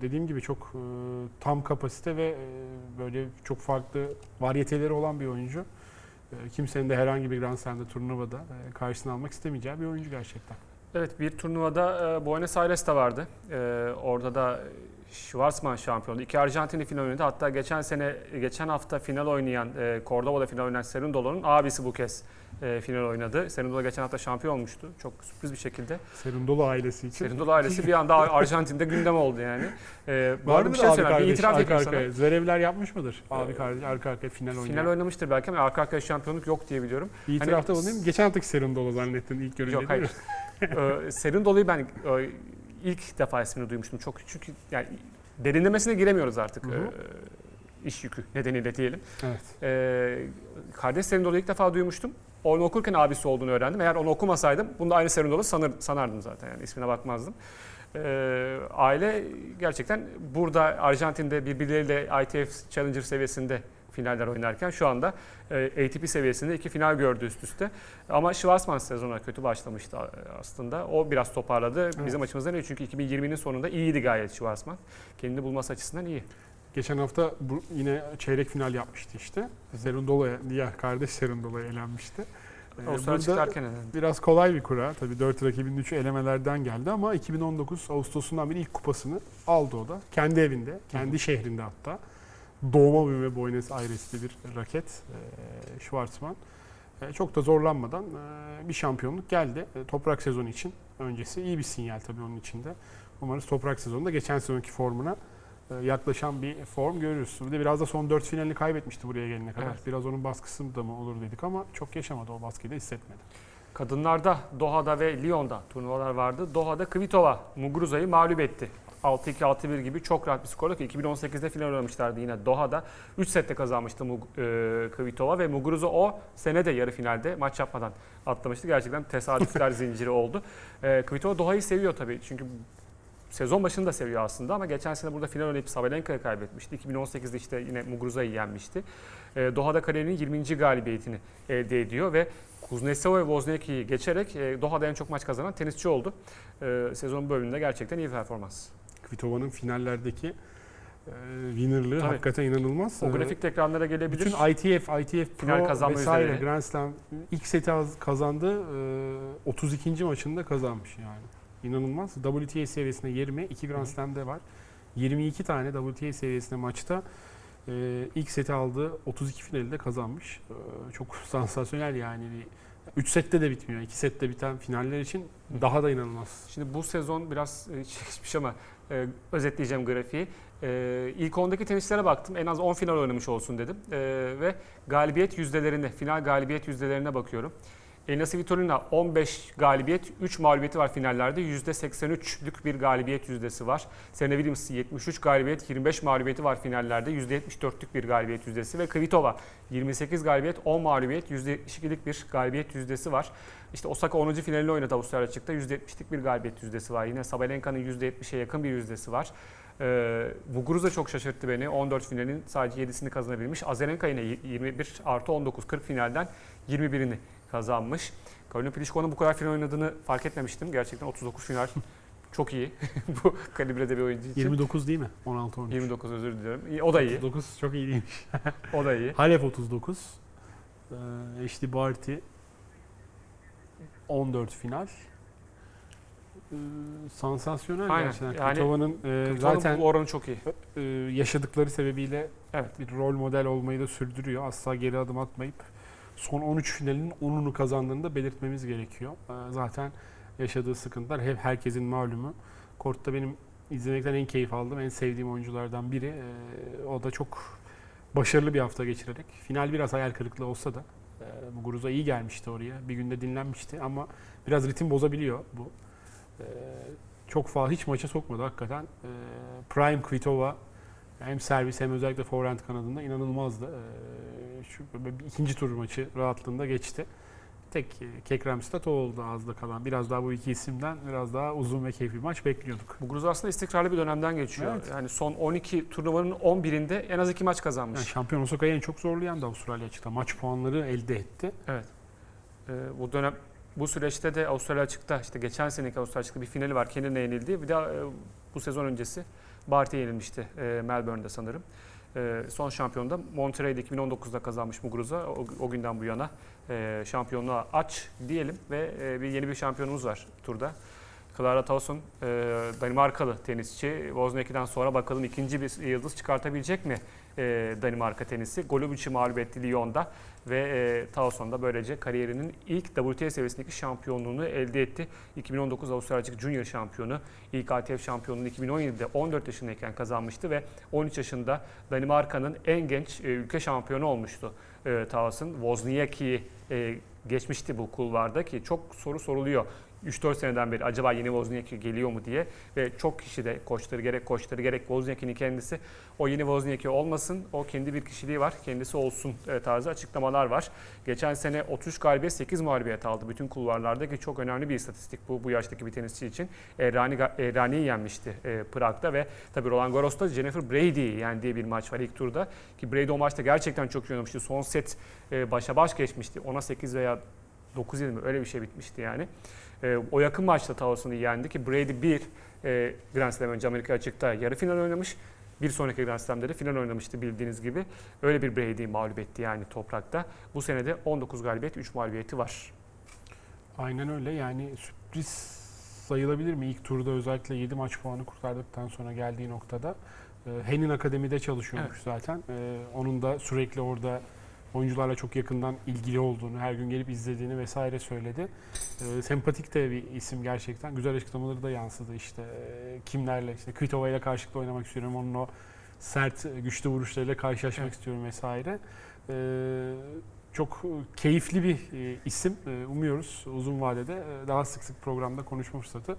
B: dediğim gibi çok e, tam kapasite ve e, böyle çok farklı varyeteleri olan bir oyuncu. E, kimsenin de herhangi bir Grand Slam'da turnuvada e, karşısına almak istemeyeceği bir oyuncu gerçekten.
A: Evet bir turnuvada e, Buenos Aires'te vardı. E, orada da Schwarzman şampiyondu. İki Arjantinli final oynadı. Hatta geçen sene, geçen hafta final oynayan, e, Cordoba'da final oynayan Serundolo'nun abisi bu kez e, final oynadı. Serundolo geçen hafta şampiyon olmuştu. Çok sürpriz bir şekilde.
B: Serundolo ailesi için.
A: Serundolo ailesi bir anda Arjantin'de gündem oldu yani. E, bu
B: Var
A: arada bir şey
B: abi
A: söyleyeyim. Bir
B: kardeş
A: itiraf
B: arka arkaya? Zverevler yapmış mıdır? Abi
A: Ee,
B: kardeş arka arkaya final oynayan.
A: Final oynamıştır belki ama arka arkaya şampiyonluk yok diye biliyorum.
B: Bir itirafta
A: Hani-
B: bulunayım. Geçen haftaki Serundolo zannettin ilk görünce
A: Yok hayır. ee, Serundolo'yu ben e, ilk defa ismini duymuştum. Çok çünkü yani derinlemesine giremiyoruz artık.
B: Hı hı.
A: e, iş yükü nedeniyle diyelim.
B: Evet.
A: Ee, kardeş Serundolo'yu ilk defa duymuştum. Onu okurken abisi olduğunu öğrendim. Eğer onu okumasaydım bunu da aynı Serundolo sanır, sanardım zaten yani ismine bakmazdım. Ee, aile gerçekten burada Arjantin'de birbirleriyle ITF Challenger seviyesinde finaller oynarken şu anda e, ATP seviyesinde iki final gördü üst üste. Ama Schwarzman sezona kötü başlamıştı a- aslında. O biraz toparladı. Bizim açımızdan iyi çünkü 2020'nin sonunda iyiydi gayet Schwarzman. Kendini bulması açısından iyi.
B: Geçen hafta bu, yine çeyrek final yapmıştı işte. Serundolo'ya, diğer kardeş Serundolo'ya elenmişti.
A: O sıra
B: burada
A: çıkarken
B: biraz kolay bir kura. Tabii 4 rakibinin 3'ü elemelerden geldi ama 2019 Ağustos'undan beri ilk kupasını aldı o da. Kendi evinde, kendi şehrinde hatta. Doğma büyüme Buenos Aires'li bir raket e, Schwarzman. E, çok da zorlanmadan e, bir şampiyonluk geldi. E, toprak sezonu için öncesi iyi bir sinyal tabii onun içinde. Umarız toprak sezonunda geçen sezonki formuna e, yaklaşan bir form görürüz. Bir de biraz da son 4 finalini kaybetmişti buraya gelene kadar.
A: Evet.
B: Biraz onun baskısı da mı olur dedik ama çok yaşamadı o baskıyı da hissetmedi.
A: Kadınlarda Doha'da ve Lyon'da turnuvalar vardı. Doha'da Kvitova Muguruza'yı mağlup etti. 6-2, 6-1 gibi çok rahat bir skorla ki 2018'de final oynamışlardı yine Doha'da. 3 sette kazanmıştı e, Kvitova ve Muguruza o sene de yarı finalde maç yapmadan atlamıştı. Gerçekten tesadüfler zinciri oldu. E, Kvitova Doha'yı seviyor tabii çünkü sezon başını da seviyor aslında ama geçen sene burada final oynayıp Sabalenka'ya kaybetmişti. 2018'de işte yine Muguruza'yı yenmişti. E, Doha'da kariyerinin 20. galibiyetini elde ediyor ve Kuznetsova ve Wozniacki'yi geçerek e, Doha'da en çok maç kazanan tenisçi oldu. E, sezon bölümünde gerçekten iyi performans.
B: Kvitova'nın finallerdeki e, winnerlığı
A: Tabii.
B: hakikaten inanılmaz.
A: O
B: E,
A: grafik ekranlara gelebilir.
B: Bütün ITF, ITF
A: Final
B: Pro
A: kazanma
B: vesaire
A: yüzdeleri.
B: Grand Slam ilk seti az- kazandı. e, 32. maçında kazanmış yani. İnanılmaz. WTA seviyesinde 20, 2 Grand Slam'de var. 22 tane WTA seviyesinde maçta e, ilk seti aldı. 32 finali de kazanmış. E, çok sansasyonel yani. 3 sette de bitmiyor. 2 sette biten finaller için daha da inanılmaz.
A: Şimdi bu sezon biraz e, geçmiş ama e, özetleyeceğim grafiği. E, ilk 10'daki tenislere baktım. En az 10 final oynamış olsun dedim. E, ve galibiyet yüzdelerine, final galibiyet yüzdelerine bakıyorum. Elina Svitolina 15 galibiyet, 3 mağlubiyeti var finallerde. %83'lük bir galibiyet yüzdesi var. Serena Williams 73 galibiyet, 25 mağlubiyeti var finallerde. %74'lük bir galibiyet yüzdesi ve Kvitova 28 galibiyet, 10 mağlubiyet, %72'lik bir galibiyet yüzdesi var. İşte Osaka 10. finalini oynadı Avustralya açıkta. %70'lik bir galibiyet yüzdesi var. Yine Sabalenka'nın %70'e yakın bir yüzdesi var. Ee, Muguruza çok şaşırttı beni. 14 finalin sadece 7'sini kazanabilmiş. Azarenka yine 21 artı 19 40 finalden 21'ini kazanmış. Karolina Pliskova bu kadar final oynadığını fark etmemiştim. Gerçekten 39 final çok iyi. bu kalibrede bir oyuncu için.
B: 29 değil mi? 16 13.
A: 29 özür. İyi, O da iyi.
B: 39 çok iyi değilmiş.
A: O da iyi.
B: Halep 39. Ee, HD Barty 14 final. Ee, sansasyonel
A: Aynen.
B: gerçekten.
A: Yani
B: Kvitova'nın e,
A: Zaten
B: zaten
A: bu oranı çok iyi.
B: e, yaşadıkları sebebiyle
A: Evet.
B: bir rol model olmayı da sürdürüyor. Asla geri adım atmayıp son 13 finalin 10'unu kazandığını da belirtmemiz gerekiyor. Ee, zaten yaşadığı sıkıntılar hep herkesin malumu. Kortta benim izlemekten en keyif aldığım, en sevdiğim oyunculardan biri. Ee, o da çok başarılı bir hafta geçirerek. Final biraz hayal kırıklığı olsa da e, Muguruza iyi gelmişti oraya. Bir günde dinlenmişti ama biraz ritim bozabiliyor bu. Ee, çok fazla hiç maça sokmadı hakikaten. Prime Kvitova hem servis hem özellikle forehand kanadında inanılmazdı. Ee, şu ikinci tur maçı rahatlığında geçti. Tek e, Kek Ramstad o oldu ağızda kalan. Biraz daha bu iki isimden biraz daha uzun ve keyifli bir maç bekliyorduk.
A: Bu Gruzu aslında istikrarlı bir dönemden geçiyor.
B: Evet.
A: Yani son 12 turnuvanın 11'inde en az iki maç kazanmış.
B: Yani şampiyon Osaka'yı en çok zorlayan da Avustralya açıkta. Maç puanları elde etti.
A: Ee, bu dönem bu süreçte de Avustralya açıkta işte geçen seneki Avustralya açıkta bir finali var. Kendine yenildi. Bir daha e, bu sezon öncesi Barty'ye yenilmişti e, Melbourne'de sanırım. E, son şampiyonda Monterey'de 2019'da kazanmış Muguruza. O, o günden bu yana e, şampiyonluğa aç diyelim ve e, bir yeni bir şampiyonumuz var turda. Clara Tauson, e, Danimarkalı tenisçi. Wozniacki'den sonra bakalım ikinci bir yıldız çıkartabilecek mi e, Danimarka tenisi? Golubic'i mağlup etti Lyon'da ve e, Tauson da böylece kariyerinin ilk WTA seviyesindeki şampiyonluğunu elde etti. 2019 Avustralya Açık Junior şampiyonu, ilk ATP şampiyonluğunu 2017'de 14 yaşındayken kazanmıştı ve 13 yaşında Danimarka'nın en genç e, ülke şampiyonu olmuştu e, Tauson. Wozniacki'yi e, geçmişti bu kulvarda ki çok soru soruluyor. 3-4 seneden beri acaba yeni Wozniacki geliyor mu diye ve çok kişi de koçları gerek koçları gerek Wozniacki'nin kendisi o yeni Wozniacki olmasın o kendi bir kişiliği var kendisi olsun e, tarzı açıklamalar var. Geçen sene 33 galibiyet 8 mağlubiyet aldı bütün kulvarlarda ki çok önemli bir istatistik bu bu yaştaki bir tenisçi için. Errani, Errani'yi yenmişti e, Prag'da ve tabii Roland Garros'ta Jennifer Brady'yi yendiği bir maç var ilk turda ki Brady o maçta gerçekten çok iyi oynamıştı. Son set e, başa baş geçmişti. Ona 8 veya 9 mi öyle bir şey bitmişti yani. E, o yakın maçta Towson'u yendi ki Brady bir e, Grand Slam önce Amerika açıkta yarı final oynamış. Bir sonraki Grand Slam'da da final oynamıştı bildiğiniz gibi. Öyle bir Brady'yi mağlup etti yani toprakta. Bu senede 19 galibiyet 3 mağlubiyeti var.
B: Aynen öyle yani sürpriz sayılabilir mi? İlk turda özellikle 7 maç puanı kurtardıktan sonra geldiği noktada. Ee, Henin Akademi'de çalışıyormuş zaten. Ee, onun da sürekli orada oyuncularla çok yakından ilgili olduğunu, her gün gelip izlediğini vesaire söyledi. Ee, sempatik de bir isim gerçekten. Güzel açıklamaları da yansıdı işte. Ee, kimlerle, işte Kvitova ile karşılıklı oynamak istiyorum. Onun o sert, güçlü vuruşlarıyla karşılaşmak
A: Evet.
B: istiyorum vesaire. Ee, çok keyifli bir e, isim. E, umuyoruz uzun vadede e, daha sık sık programda konuşma fırsatı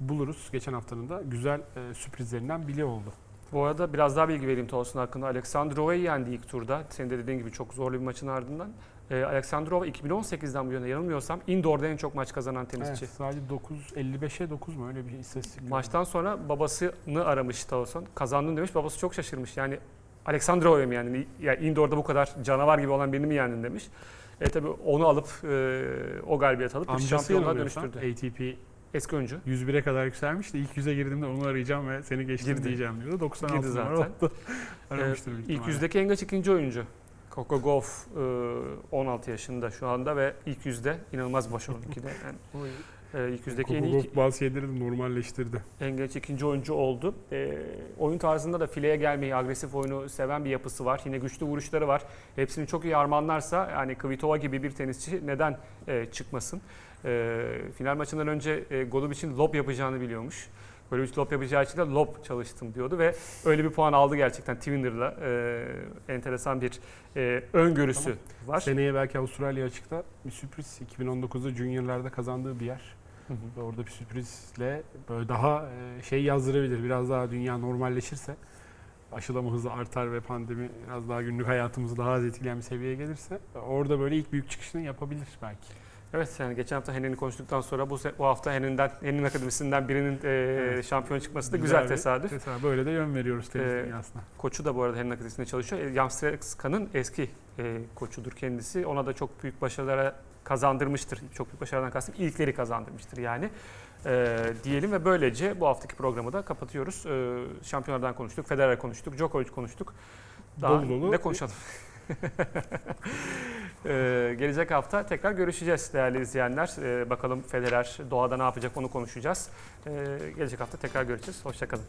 B: buluruz. Geçen haftanın da güzel e, sürprizlerinden biri oldu.
A: Bu arada biraz daha bilgi vereyim Towson hakkında. Alexandrova'yı yendi ilk turda. Senin de dediğin gibi çok zorlu bir maçın ardından. Ee, Alexandrova 2018'den bu yana yanılmıyorsam indoor'da en çok maç kazanan tenisçi.
B: Evet, sadece 9 55'e 9 mu öyle bir istatistik.
A: Maçtan sonra babasını aramış Towson. Kazandın demiş. Babası çok şaşırmış. Yani Alexandrova'ya mı yani? yani indoor'da bu kadar canavar gibi olan birini mi yendin demiş. E tabi onu alıp e, o galibiyet alıp bir şampiyonluğa dönüştürdü.
B: ATP
A: Eski oyuncu.
B: 101'e kadar yükselmiş de ilk 100'e girdiğimde onu arayacağım ve seni geçtim
A: Girdi.
B: diyeceğim diyordu. 96
A: Girdi zaten.
B: oldu. Aramıştır büyük
A: İlk yüzdeki en geç ikinci oyuncu. Coco Gauff e, 16 yaşında şu anda ve ilk yüzde inanılmaz başarılı. Yani, e, ilk yüzdeki en iyi
B: bazı şeyleri normalleştirdi.
A: en genç ikinci oyuncu oldu. E, oyun tarzında da fileye gelmeyi, agresif oyunu seven bir yapısı var. Yine güçlü vuruşları var. Hepsini çok iyi armanlarsa yani Kvitova gibi bir tenisçi neden e, çıkmasın? E, final maçından önce e, Golubic'in lob yapacağını biliyormuş. Golubic lob yapacağı için de lob çalıştım diyordu ve öyle bir puan aldı gerçekten Twinner'la. E, enteresan bir e, öngörüsü var.
B: Seneye belki Avustralya açıkta bir sürpriz. 2019'da Junior'larda kazandığı bir yer.
A: Hı hı.
B: Ve orada bir sürprizle böyle daha e, şey yazdırabilir. Biraz daha dünya normalleşirse, aşılama hızı artar ve pandemi biraz daha günlük hayatımızı daha az etkileyen bir seviyeye gelirse orada böyle ilk büyük çıkışını yapabilir belki.
A: Evet yani geçen hafta Henen'i konuştuktan sonra bu, bu hafta Henen'den, Henin Akademisi'nden birinin e,
B: Evet.
A: şampiyon çıkması da güzel,
B: bir
A: tesadüf.
B: Tesadüf. Böyle de yön veriyoruz tenis
A: Ee,
B: dünyasına.
A: Koçu da bu arada Henin Akademisi'nde çalışıyor. E, Jan Strelska'nın eski e, koçudur kendisi. Ona da çok büyük başarılara kazandırmıştır. Çok büyük başarıdan kastım ilkleri kazandırmıştır yani. E, diyelim ve böylece bu haftaki programı da kapatıyoruz. E, şampiyonlardan konuştuk, Federer konuştuk, Djokovic konuştuk. Daha
B: Dolu dolu.
A: ne konuşalım? Ee, gelecek hafta tekrar görüşeceğiz değerli izleyenler. Ee, bakalım Federer doğada ne yapacak onu konuşacağız. Ee, gelecek hafta tekrar görüşeceğiz. Hoşçakalın.